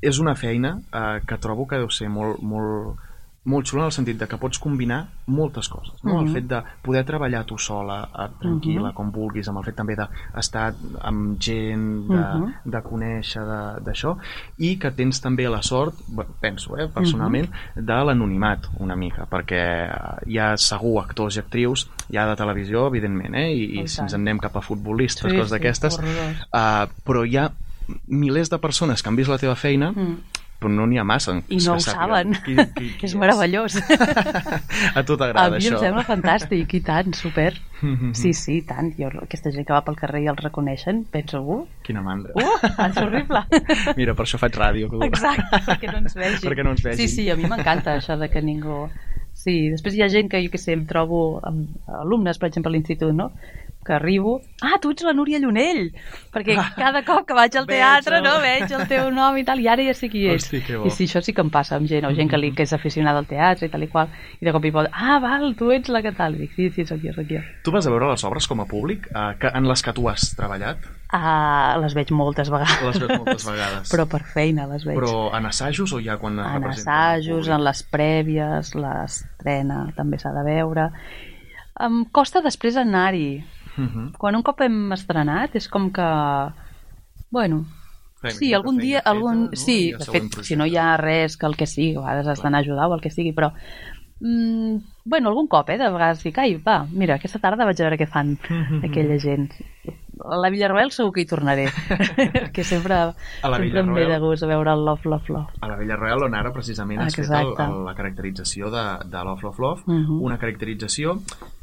A: és una feina eh, que trobo que deu ser molt, molt, molt xula en el sentit de que pots combinar moltes coses. No? El
S: Mhm.
A: fet de poder treballar tu sola, eh, tranquil·la,
S: Mhm.
A: com vulguis, amb el fet també d'estar amb gent, de,
S: Mhm.
A: de conèixer d'això, i que tens també la sort, penso, eh, personalment, de l'anonimat una mica, perquè eh, hi ha segur actors i actrius, hi ha de televisió, evidentment, eh, i,
S: I
A: si ens en anem cap a futbolistes,
S: Sí,
A: coses
S: sí,
A: d'aquestes, uh, però hi ha milers de persones que han vist la teva feina
S: Mm.
A: Però no n'hi ha massa.
S: I no ho saben.
A: Qui, qui, qui
S: és meravellós.
A: A tu
S: A
A: t'agrada
S: mi
A: això?
S: em sembla fantàstic, i tant, super. Sí, sí, tant. Jo, aquesta gent que va pel carrer i els reconeixen, penso, uh,
A: Quina mandra.
S: uh, és horrible.
A: Mira, per això faig ràdio.
S: Exacte, perquè no ens vegin.
A: Perquè no ens vegin.
S: Sí, sí, a mi m'encanta això de que ningú... Sí, després hi ha gent que jo que sé, em trobo amb alumnes, per exemple, a l'institut, no? Que arribo... Ah, tu ets la Núria Llunell! Perquè cada cop que vaig al
A: Veig
S: teatre,
A: el-
S: no, veig el teu nom i tal, i ara ja sé qui ets.
A: Hosti.
S: I sí, això sí que em passa amb gent, o gent que, li, que és aficionada al teatre i tal i qual, i de cop i pot, ah, val, tu ets la que tal. I dic, sí, sí, sóc jo, sóc jo.
A: Tu vas a veure les obres com a públic eh, que, en les que tu has treballat?
S: Ah, les veig moltes vegades.
A: Les veus moltes vegades.
S: Però per feina les veig.
A: Però en assajos o ja quan es
S: en
A: representen?
S: assajos, en les prèvies, l'estrena també s'ha de veure. Em costa després anar-hi.
A: Mhm.
S: Quan un cop hem estrenat és com que... Bueno,
A: Feina
S: sí, algun dia...
A: feta,
S: algun...
A: no?
S: Sí, de fet, si no hi ha res que el que sigui, a vegades has d'anar a ajudar o el que sigui, però mm, bueno, algun cop, eh, de vegades dic, ai, va, mira, aquesta tarda vaig a veure què fan aquella gent. A la Villarroel segur que hi tornaré, que sempre,
A: A la
S: sempre em ve
A: Villarroel?
S: de gust a veure el Love, Love, Love.
A: A la Villarreal, on ara precisament has fet el,
S: Exacte.
A: el, la caracterització de, de Love, Love, Love,
S: Mhm.
A: una caracterització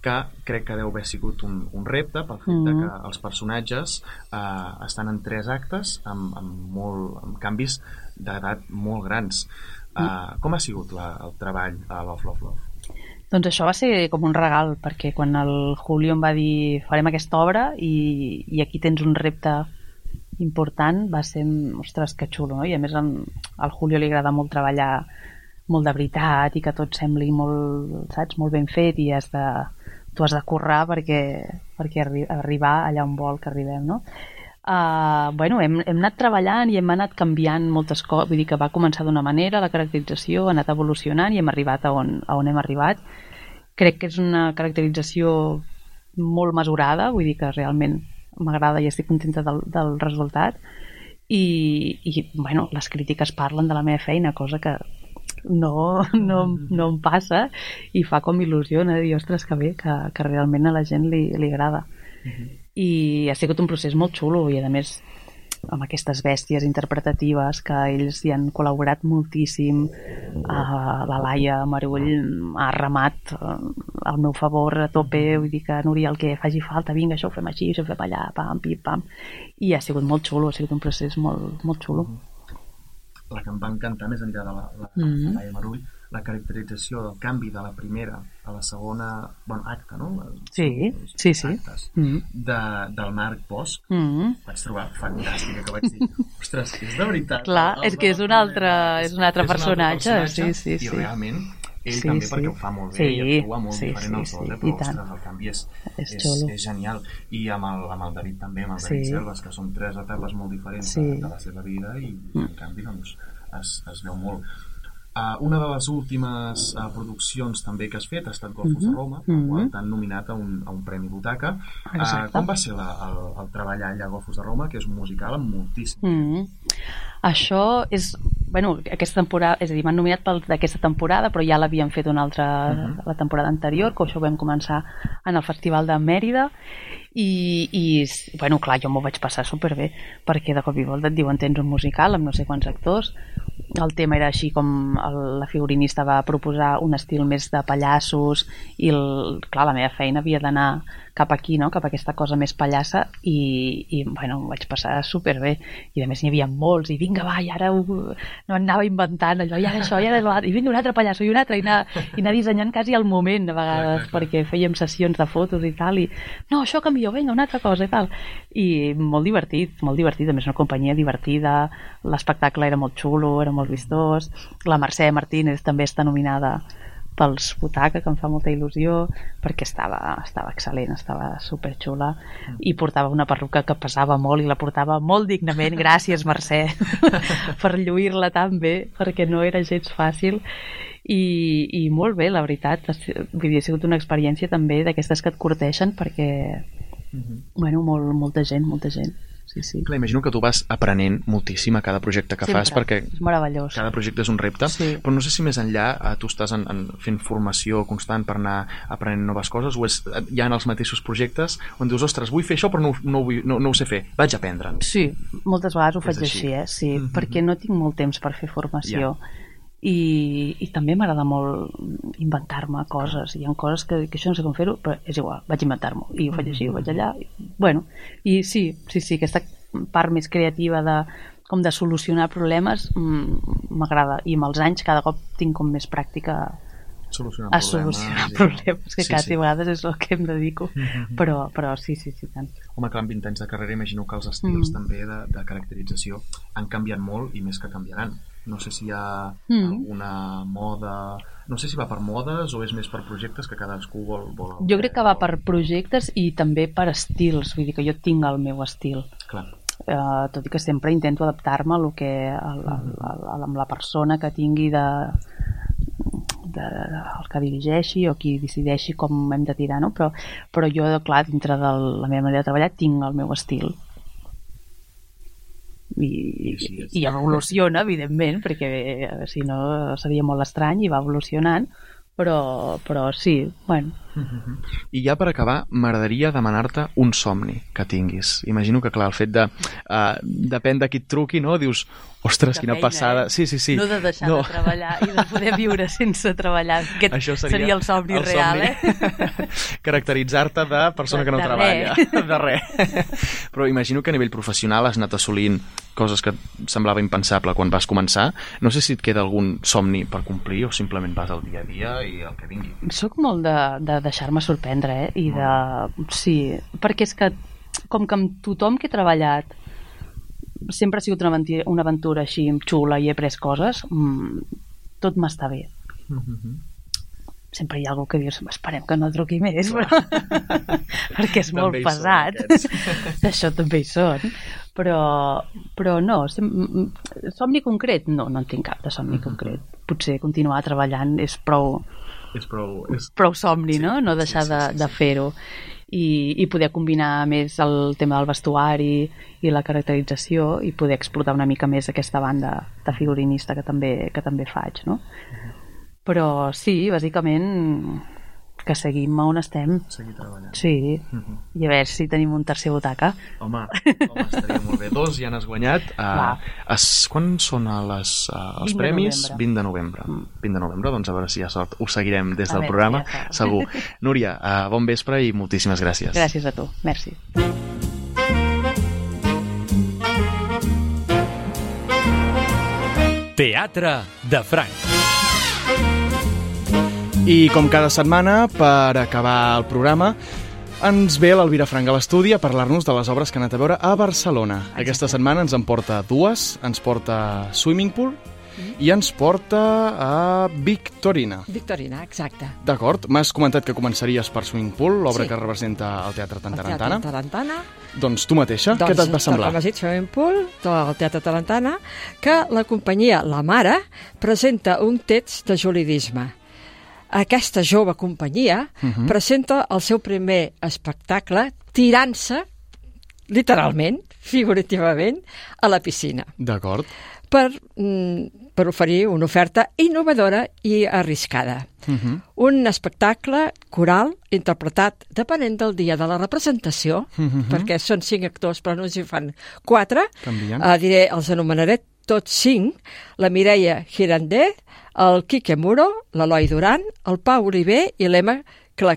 A: que crec que deu haver sigut un, un repte pel fet de
S: Mhm.
A: que els personatges eh, estan en tres actes amb, amb, molt, amb canvis d'edat molt grans.
S: Mm.
A: com ha sigut la, el treball a Love, Love, Love?
S: Doncs això va ser com un regal, perquè quan el Julio em va dir farem aquesta obra i, i aquí tens un repte important, va ser, ostres, que xulo, no? I a més al Julio li agrada molt treballar molt de veritat i que tot sembli molt, saps, molt ben fet i has de, tu has de currar perquè, perquè arri arribar allà on vol que arribem, no? Uh, bueno, hem, hem anat treballant i hem anat canviant moltes coses, vull dir que va començar d'una manera, la caracterització ha anat evolucionant i hem arribat a on, a on hem arribat. Crec que és una caracterització molt mesurada, vull dir que realment m'agrada i estic contenta del, del resultat i, i bueno, les crítiques parlen de la meva feina, cosa que no, no, no em passa i fa com il·lusió no? dir, ostres, que bé, que, que realment a la gent li, li agrada i ha sigut un procés molt xulo i a més amb aquestes bèsties interpretatives que ells hi han col·laborat moltíssim. Uh, la Laia Marull ha remat uh, al meu favor a tope vull dir que Núria el que faci falta vinga això ho fem així, això ho fem allà pam, pim, pam. I ha sigut molt xulo, ha sigut un procés molt, molt xulo.
A: La que em va encantar més enllà de la, la,
S: Mhm.
A: Laia Marull, la caracterització del canvi de la primera a la segona, bueno, acte, no?
S: sí, sí, sí
A: Actes,
S: mm.
A: de, del Marc Bosch,
S: Mm.
A: vaig trobar fantàstica que vaig dir, ostres, és de veritat
S: Clar, és que és un altre, és un altre
A: És
S: personatge, sí, sí,
A: i
S: sí.
A: realment ell
S: Sí,
A: també
S: sí.
A: perquè ho fa molt bé
S: Sí,
A: i actua molt
S: sí,
A: diferent
S: sí,
A: als dos,
S: sí,
A: eh?
S: i
A: però ostres, el canvi és,
S: És
A: és, és genial i amb el, amb el David també, amb el David
S: Sí.
A: Selves que són tres etapes molt diferents
S: Sí.
A: de, de la seva vida i, i en canvi doncs, es, es veu molt Uh, una de les últimes uh, produccions també que has fet ha estat Golfos de
S: Mhm,
A: Roma,
S: mhm.
A: qual t'han nominat a un, a un Premi Butaca. Uh,
S: Exacte.
A: com va ser la, el, el treballar allà a Golfos de Roma, que és un musical amb moltíssim
S: Mm. Això és... Bueno, aquesta temporada, és a dir, m'han nominat pel d'aquesta temporada, però ja l'havien fet una altra
A: Mhm.
S: la temporada anterior, que això ho vam començar en el Festival de Mèrida, i, i bueno, clar, jo m'ho vaig passar superbé, perquè de cop i volta et diuen tens un musical amb no sé quants actors, el tema era així com el, la figurinista va proposar un estil més de pallassos i el, clar, la meva feina havia d'anar cap aquí, no? cap a aquesta cosa més pallassa i, i bueno, m'ho vaig passar superbé. I a més n'hi havia molts i vinga va, i ara ho, no anava inventant allò, i ara això, i ara l'altre, i vinga un altre pallasso i un altre, i anar, i anar dissenyant quasi al moment a vegades, perquè fèiem sessions de fotos i tal, i no, això canvio, vinga, una altra cosa i tal, i molt divertit, molt divertit, a més una companyia divertida, l'espectacle era molt xulo, era molt vistós, la Mercè Martínez també està nominada pels Butaca, que em fa molta il·lusió perquè estava, estava excel·lent, estava superxula i portava una perruca que pesava molt i la portava molt dignament, gràcies Mercè per lluir-la tan bé perquè no era gens fàcil. I, i molt bé, la veritat. Vull dir, ha sigut una experiència també d'aquestes que et corteixen perquè bueno, molt, molta gent, molta gent sí, sí.
A: Clar, imagino que tu vas aprenent moltíssim a cada projecte que
S: Sempre.
A: fas, perquè
S: És meravellós.
A: cada projecte és un repte,
S: Sí.
A: però no sé si més enllà eh, tu estàs en, en fent formació constant per anar aprenent noves coses o és eh, ja en els mateixos projectes on dius, ostres, vull fer això però no, no, vull, no, no ho sé fer, vaig aprendre'n.
S: Sí, moltes vegades ho
A: És
S: faig
A: així.
S: així, eh? Sí, perquè no tinc molt temps per fer formació. I, i també m'agrada molt inventar-me coses hi ha coses que, que això no sé com fer-ho però és igual, vaig inventar-m'ho i ho faig així, ho faig allà i, bueno, i sí, sí, sí aquesta part més creativa de, com de solucionar problemes mm, m'agrada i amb els anys cada cop tinc com més pràctica
A: Solucionar
S: a
A: problemes
S: solucionar
A: i-
S: problemes que
A: Sí,
S: cada
A: sí.
S: vegades és el que em dedico
A: Mhm.
S: però, però sí, sí, sí, tant
A: Home, clar, amb 20 anys de carrera imagino que els estils
S: Mm.
A: també de, de caracterització han canviat molt i més que canviaran. No sé si hi ha
S: Mm.
A: alguna moda... No sé si va per modes o és més per projectes que cadascú vol... vol...
S: Jo crec que va per projectes i també per estils, vull dir que jo tinc el meu estil.
A: Clar.
S: Uh, tot i que sempre intento adaptar-me a lo que a, a, a, a, amb la persona que tingui de, de, el que dirigeixi o qui decideixi com hem de tirar, no? Però, però jo, clar, dintre de la meva manera de treballar tinc el meu estil i, i evoluciona, evidentment, perquè eh, si no seria molt estrany i va evolucionant, però, però sí, bueno,
A: I ja per acabar, m'agradaria demanar-te un somni que tinguis. Imagino que, clar, el fet de... Uh, depèn de qui et truqui, no? Dius, ostres,
S: De
A: quina
S: feina,
A: passada.
S: eh?
A: Sí, sí, sí.
S: No de deixar de treballar i de poder viure sense treballar. Aquest
A: Això seria,
S: seria el somni
A: el
S: real,
A: somni.
S: eh?
A: Caracteritzar-te de persona
S: De-
A: que no
S: de
A: treballa.
S: res.
A: De res. Però imagino que a nivell professional has anat assolint coses que semblava impensable quan vas començar. No sé si et queda algun somni per complir o simplement vas al dia a dia i el que vingui.
S: Soc molt de, de deixar-me sorprendre, eh? I de... Sí, perquè és que com que amb tothom que he treballat sempre ha sigut una aventura, una aventura així xula i he après coses, mmm, tot m'està bé. Sempre hi ha algú que dius, esperem que no truqui més, però... perquè és molt pesat. Això també hi són. Però, però no, sem... mm, somni concret? No, no en tinc cap de somni concret. Potser continuar treballant és prou,
A: És prou... És...
S: prou somni, no? No deixar de, de fer-ho. I, I poder combinar més el tema del vestuari i la caracterització i poder explotar una mica més aquesta banda de figurinista que també, que també faig, no? Però sí, bàsicament que seguim on estem.
A: Seguir treballant.
S: Sí,
A: Mhm.
S: i a veure si tenim un tercer butaca.
A: Home, home estaria molt bé. Dos ja n'has guanyat. Uh, es, quan són a les, uh, els
S: 20 de
A: premis?
S: novembre.
A: 20 de novembre. 20 de novembre, doncs a veure si hi ha sort. Ho seguirem des
S: A
A: del
S: veure,
A: programa,
S: ja
A: segur. Núria, uh, bon vespre i moltíssimes gràcies.
S: Gràcies a tu, merci.
B: Teatre de Franc.
A: I com cada setmana, per acabar el programa, ens ve l'Elvira Frank a l'estudi a parlar-nos de les obres que ha anat a veure a Barcelona. Aquesta setmana ens en porta dues, ens porta Swimming Pool i ens porta a Victorina.
T: Victorina, exacte.
A: D'acord, m'has comentat que començaries per Swimming Pool, l'obra
T: Sí.
A: que representa el Teatre
T: El Teatre
A: Tantarantana.
T: Tarantana.
A: Doncs tu mateixa, què et va semblar?
T: Com has dit, Swimming Pool, del Teatre Tarantana, que la companyia La Mare presenta un text de juridisme. Aquesta jove companyia
A: Mhm.
T: presenta el seu primer espectacle tirant-se, literalment, figurativament, a la piscina
A: D'acord.
T: per, mm, per oferir una oferta innovadora i arriscada.
A: Mhm.
T: Un espectacle coral interpretat depenent del dia de la representació,
A: Mhm.
T: perquè són cinc actors però no s'hi fan quatre.
A: Canvien.
T: Uh, diré, els anomenaré tots cinc. La Mireia Girandé, el Quique Muro, l'Eloi Duran, el Pau Oliver i l'Emma Cla-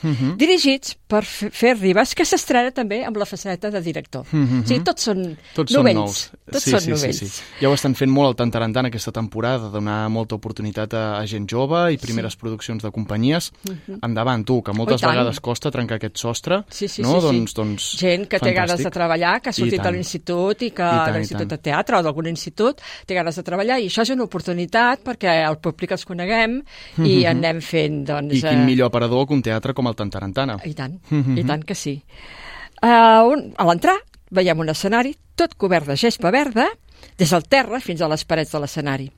T: Carcle.
A: Mhm.
T: Dirigits per Fer Ribas, que s'estrena també amb la faceta de director.
A: Mhm.
T: O sigui, tots són
A: Tots
T: novells.
A: són nous.
T: Tots
A: sí,
T: són
A: sí,
T: novells.
A: Sí, sí. Ja ho estan fent molt al Tantarantana aquesta temporada, donar molta oportunitat a, a gent jove i primeres produccions de companyies.
T: Mhm.
A: Endavant, tu, que moltes
T: Oh,
A: vegades costa trencar aquest sostre.
T: Sí, sí,
A: no?
T: sí, sí.
A: Doncs, doncs,
T: Gent que té ganes
A: fantàstic.
T: de treballar, que ha sortit de l'institut i que
A: I tant,
T: de
A: i
T: l'institut de teatre o d'algun institut té ganes de treballar i això és una oportunitat perquè el públic els coneguem i
A: Mhm.
T: anem fent, doncs...
A: I quin
T: eh,
A: millor aparador que un teatre com el Tantarantana.
T: I tant,
A: Mhm.
T: i tant que sí. Uh, un, a l'entrar veiem un escenari tot cobert de gespa verda des del terra fins a les parets de l'escenari.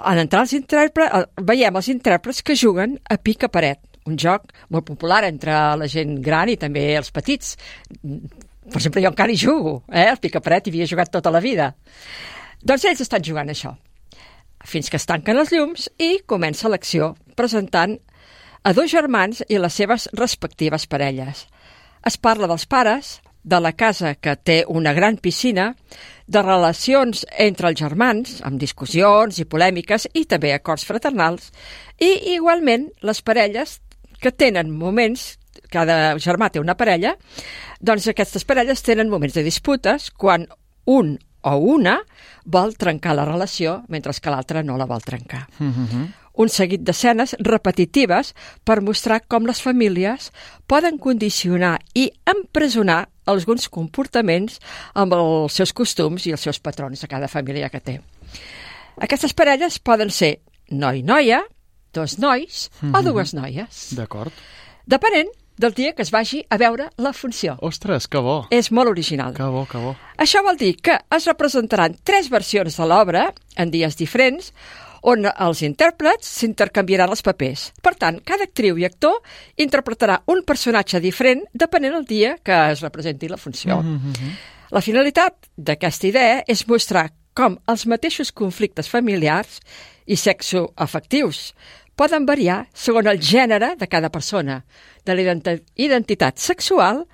T: En entrar els intèrprets, eh, veiem els intèrprets que juguen a pica paret, un joc molt popular entre la gent gran i també els petits. Per exemple, jo encara hi jugo, eh? el picaparet hi havia jugat tota la vida. Doncs ells estan jugant això, fins que es tanquen els llums i comença l'acció presentant a dos germans i les seves respectives parelles. Es parla dels pares, de la casa que té una gran piscina, de relacions entre els germans, amb discussions i polèmiques i també acords fraternals, i igualment les parelles que tenen moments, cada germà té una parella, doncs aquestes parelles tenen moments de disputes quan un o una vol trencar la relació mentre que l'altre no la vol trencar.
A: Mm -hmm.
T: Un seguit d'escenes repetitives per mostrar com les famílies poden condicionar i empresonar alguns comportaments amb els seus costums i els seus patrons de cada família que té. Aquestes parelles poden ser noi-noia, dos nois mm -hmm. o dues noies,
A: D'acord.
T: depenent del dia que es vagi a veure la funció.
A: Ostres, que bo.
T: És molt original.
A: Que bo, que bo.
T: Això vol dir que es representaran tres versions de l'obra en dies diferents on els intèrprets s'intercanviaran els papers. Per tant, cada actriu i actor interpretarà un personatge diferent depenent del dia que es representi la funció.
A: Mm -hmm.
T: La finalitat d'aquesta idea és mostrar com els mateixos conflictes familiars i sexoafectius poden variar segons el gènere de cada persona, de la identi- identitat sexual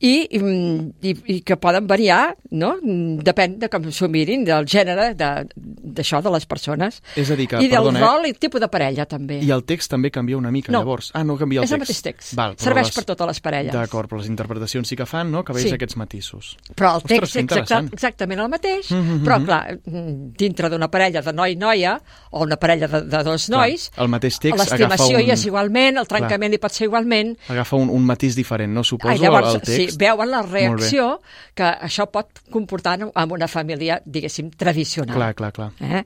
T: i, mm, i, i que poden variar, no? Mm, Depèn de com s'ho mirin, del gènere de- d'això, de, de les persones.
A: És a dir que,
T: I del
A: perdona, eh?
T: rol i tipus de parella, també.
A: I el text també canvia una mica,
T: No.
A: llavors. Ah, no canvia el
T: És el
A: text.
T: mateix text.
A: Val,
T: Serveix
A: les-
T: per totes les parelles.
A: D'acord, però les interpretacions sí que fan, no?, que veus
T: Sí.
A: aquests matisos.
T: Però el
A: Ostres,
T: text
A: que
T: és exacta, exactament el mateix,
A: Mhm,
T: però
A: mhm.
T: clar, mm, dintre d'una parella de noi-noia o una parella de, de dos
A: Clar,
T: nois,
A: el mateix text
T: l'estimació
A: un-
T: hi és igualment, el
A: Clar.
T: trencament hi pot ser igualment,
A: Agafa un, un matís diferent, no? Suposo,
T: Ah, llavors,
A: el, el text.
T: sí, veuen la reacció que això pot comportar en una família, diguéssim, tradicional.
A: Clar, clar, clar.
T: Eh?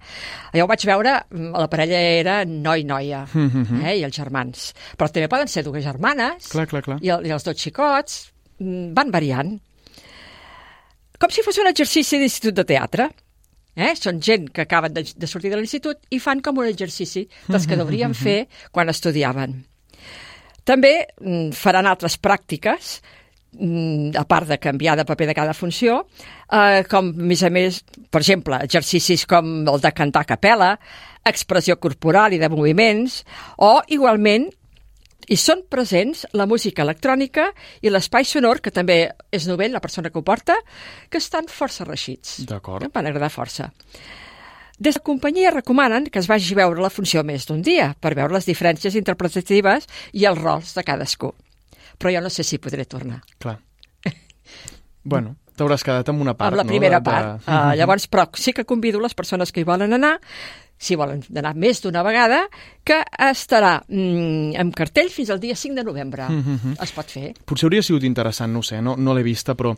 T: Jo ho vaig veure, mm, la parella era noi-noia,
A: Mhm.
T: eh? i els germans. Però també poden ser dues germanes,
A: Clar, clar, clar.
T: i, el, i els dos xicots, mm, van variant. Com si fos un exercici d'institut de teatre. Eh? Són gent que acaben de, de sortir de l'institut i fan com un exercici dels que deurien fer quan estudiaven. També mm, faran altres pràctiques, mm, a part de canviar de paper de cada funció, eh, com, a més a més, per exemple, exercicis com el de cantar a capella, expressió corporal i de moviments, o, igualment, hi són presents la música electrònica i l'espai sonor, que també és novell, la persona que ho porta, que estan força reixits.
A: D'acord.
T: Em van agradar força. Des de la companyia recomanen que es vagi a veure la funció més d'un dia per veure les diferències interpretatives i els rols de cadascú. Però jo no sé si podré tornar.
A: Clar. Bueno, t'hauràs quedat amb una part,
T: amb la
A: no?
T: primera
A: de-
T: part.
A: de-
T: Uh, llavors, però sí que convido les persones que hi volen anar, si volen anar més d'una vegada, que estarà mm, en cartell fins al dia 5 de novembre.
A: Mhm.
T: Es pot fer.
A: Potser hauria sigut interessant, no sé, no, no l'he vista, però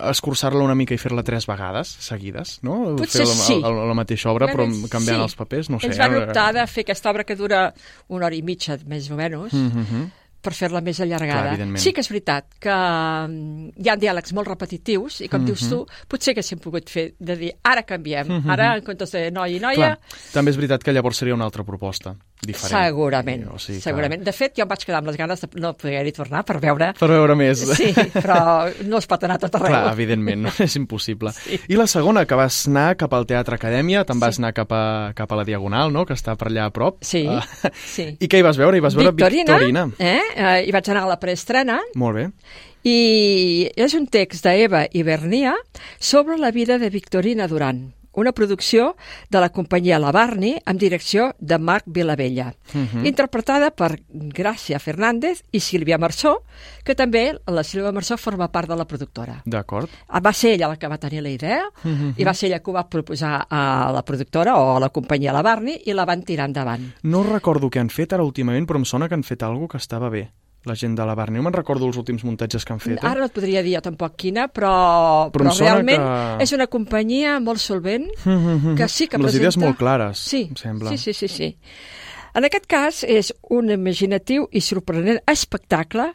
A: escurçar-la una mica i fer-la tres vegades seguides, no?
T: Potser
A: fer la,
T: sí.
A: la, la mateixa obra, però canviant
T: sí.
A: els papers, no sé.
T: Ells van
A: eh?
T: optar de fer aquesta obra que dura una hora i mitja, més o menys,
A: Mhm.
T: Per fer-la més allargada.
A: Clar,
T: sí que és veritat que mm, hi ha diàlegs molt repetitius i, com
A: Mhm.
T: dius tu, potser haguéssim pogut fer de dir, ara canviem,
A: Mhm.
T: ara en comptes de noi i noia,
A: Clar, també és veritat que llavors seria una altra proposta, diferent.
T: Segurament,
A: O sigui que-
T: segurament. De fet, jo em vaig quedar amb les ganes de no poder-hi tornar per veure...
A: Per veure més.
T: Sí, però no es pot anar tot arreu.
A: Clar, evidentment, no? és impossible. Sí. I la segona, que vas anar cap al Teatre Acadèmia, te'n vas anar cap a, cap a la Diagonal, no?, que està per allà a prop.
T: Sí,
A: Ah,
T: sí.
A: I què hi vas veure? Hi vas veure
T: Victorina,
A: Victorina.
T: Eh? eh? Hi vaig anar a la preestrena
A: Molt bé.
T: i és un text d'Eva Ibernia sobre la vida de Victorina Duran, una producció de la companyia La Barni amb direcció de Marc Vilavella,
A: Mhm.
T: interpretada per Gràcia Fernández i Sílvia Marçó, que també la Sílvia Marçó forma part de la productora.
A: D'acord.
T: Ah, Va ser ella la que va tenir la idea
A: Mhm.
T: i va ser ella que ho va proposar a la productora o a la companyia La Barni i la van tirar endavant.
A: No recordo què han fet ara últimament, però em sona que han fet alguna que estava bé, la gent de la Barni. No me'n recordo els últims muntatges que han fet. Eh?
T: Ara no et podria dir jo tampoc quina, però,
A: Però
T: però, realment
A: que-
T: és una companyia molt solvent que sí que
A: Les
T: presenta...
A: idees molt clares,
T: sí,
A: em sembla.
T: Sí, sí, sí, sí. En aquest cas és un imaginatiu i sorprenent espectacle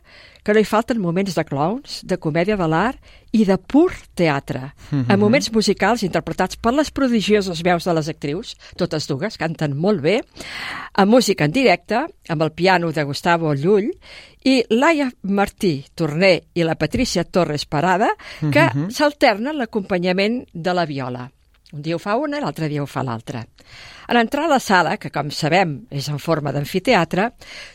T: que no hi falten moments de clowns, de comèdia de l'art i de pur teatre,
U: Mhm.
T: amb moments musicals interpretats per les prodigioses veus de les actrius, totes dues, canten molt bé, amb música en directe, amb el piano de Gustavo Llull, i Laia Martí Torner i la Patricia Torres Parada, que
U: Mhm.
T: s'alternen l'acompanyament de la viola. Un dia ho fa una l'altre dia ho fa l'altra. En entrar a la sala, que com sabem és en forma d'amfiteatre,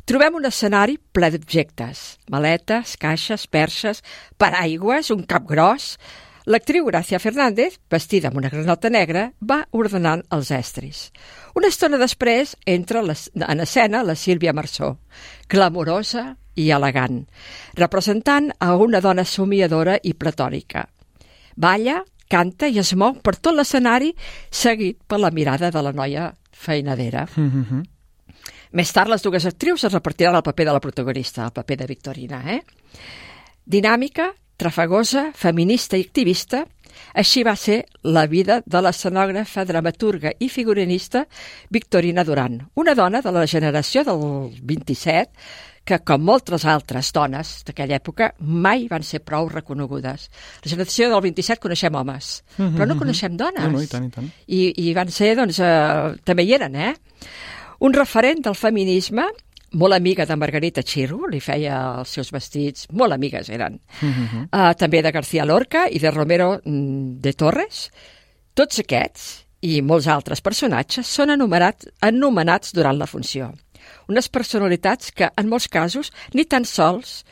T: trobem un escenari ple d'objectes. Maletes, caixes, perxes, paraigües, un cap gros... L'actriu Gracia Fernández, vestida amb una granota negra, va ordenant els estris. Una estona després entra en escena la Sílvia Marçó, clamorosa i elegant, representant a una dona somiadora i platònica. Balla, canta i es mou per tot l'escenari seguit per la mirada de la noia feinadera.
A: Mhm.
T: Més tard, les dues actrius es repartiran el paper de la protagonista, el paper de Victorina. Eh? Dinàmica, trafagosa, feminista i activista, així va ser la vida de l'escenògrafa, dramaturga i figurinista Victorina Duran, una dona de la generació del 27 que, com moltes altres dones d'aquella època, mai van ser prou reconegudes. La generació del 27 coneixem homes,
A: Mhm,
T: però no
A: mhm.
T: coneixem dones.
A: No, no, i tant, i tant.
T: I, i van ser, doncs, eh, també hi eren, eh? Un referent del feminisme, molt amiga de Margarita Xirro, li feia els seus vestits, molt amigues eren.
A: Mhm.
T: Uh, també de García Lorca i de Romero mm, de Torres. Tots aquests i molts altres personatges són anomenats, anomenats durant la funció. Unes personalitats que, en molts casos, ni tan sols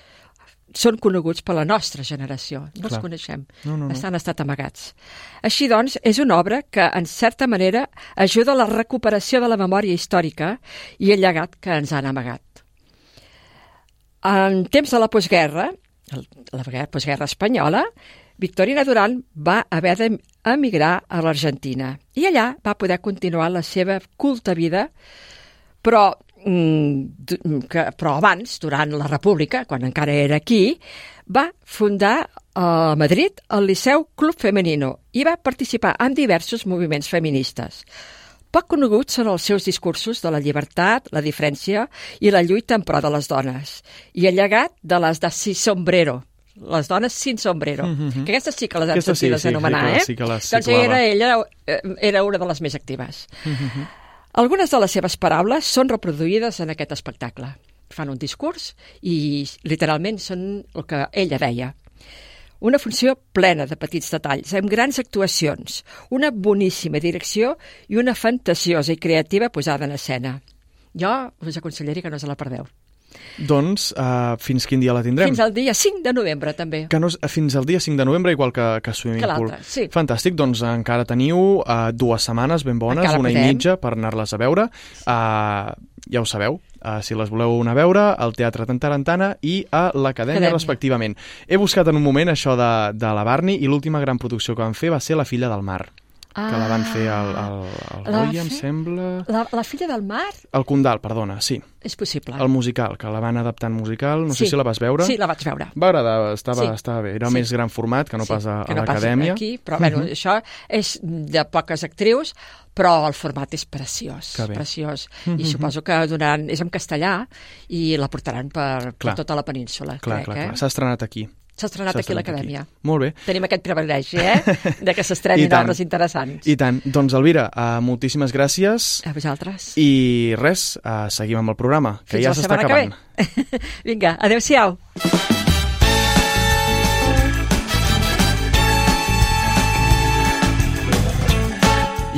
T: són coneguts per la nostra generació. No els
A: Clar.
T: coneixem.
A: No, no, no.
T: Estan estat amagats. Així doncs, és una obra que, en certa manera, ajuda a la recuperació de la memòria històrica i el llegat que ens han amagat. En temps de la postguerra, la guerra- postguerra espanyola, Victorina Duran va haver d'emigrar a l'Argentina i allà va poder continuar la seva culta vida, però, que, però abans, durant la República, quan encara era aquí, va fundar a Madrid el Liceu Club Femenino i va participar en diversos moviments feministes. Poc coneguts són els seus discursos de la llibertat, la diferència i la lluita en pro de les dones. I el llegat de les de Si Sombrero, les dones sin sombrero, mm. -hmm. que aquestes sí que les han
A: Aquestes sí, sí,
T: anomenar,
A: sí
T: eh?
A: sí que les
T: doncs era ella, era una de les més actives. Algunes de les seves paraules són reproduïdes en aquest espectacle. Fan un discurs i literalment són el que ella deia. Una funció plena de petits detalls, amb grans actuacions, una boníssima direcció i una fantasiosa i creativa posada en escena. Jo us aconsellaria que no se la perdeu.
A: Doncs, uh, fins quin dia la tindrem?
T: Fins al dia 5 de novembre, també.
A: Que no, és- fins al dia 5 de novembre, igual que, que Swimming
T: Que
A: Pool.
T: sí.
A: Fantàstic, doncs encara teniu uh, dues setmanes ben bones,
T: Encara
A: una i
T: podem.
A: mitja per anar-les a veure. Uh, ja ho sabeu, uh, si les voleu anar a veure, al Teatre Tantarantana i a l'Acadèmia,
T: Acadèmia.
A: respectivament. He buscat en un moment això de, de la Barney i l'última gran producció que van fer va ser La filla del mar, que la van fer al, al, al
T: Ah. La
A: Goya, em sembla...
T: La, la filla del mar?
A: El Condal, perdona, sí.
T: És possible.
A: El musical, que la van adaptar en musical, no sé
T: Sí.
A: si la vas veure.
T: Sí, la vaig veure.
A: Va agradar, estava,
T: Sí.
A: estava bé. Era
T: Sí.
A: més gran format que no pas a,
T: que
A: a
T: no pas
A: l'acadèmia.
T: aquí, però bueno,
A: Mhm.
T: això és de poques actrius, però el format és preciós,
A: Que bé.
T: preciós.
A: Mhm.
T: I suposo que donaran, és en castellà i la portaran per, per tota la península,
A: Clar,
T: crec,
A: clar,
T: eh?
A: clar. S'ha estrenat aquí.
T: S'ha estrenat aquí l'Acadèmia.
A: Molt bé.
T: Tenim aquest privilegi, eh? De que s'estrenin obres interessants.
A: I tant. Doncs, Elvira, uh, moltíssimes gràcies.
T: A vosaltres.
A: I res, uh, seguim amb el programa, que
T: Fins
A: ja s'està
T: que
A: acabant.
T: ve. Vinga, adeu-siau.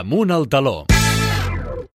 B: Amunt al taló.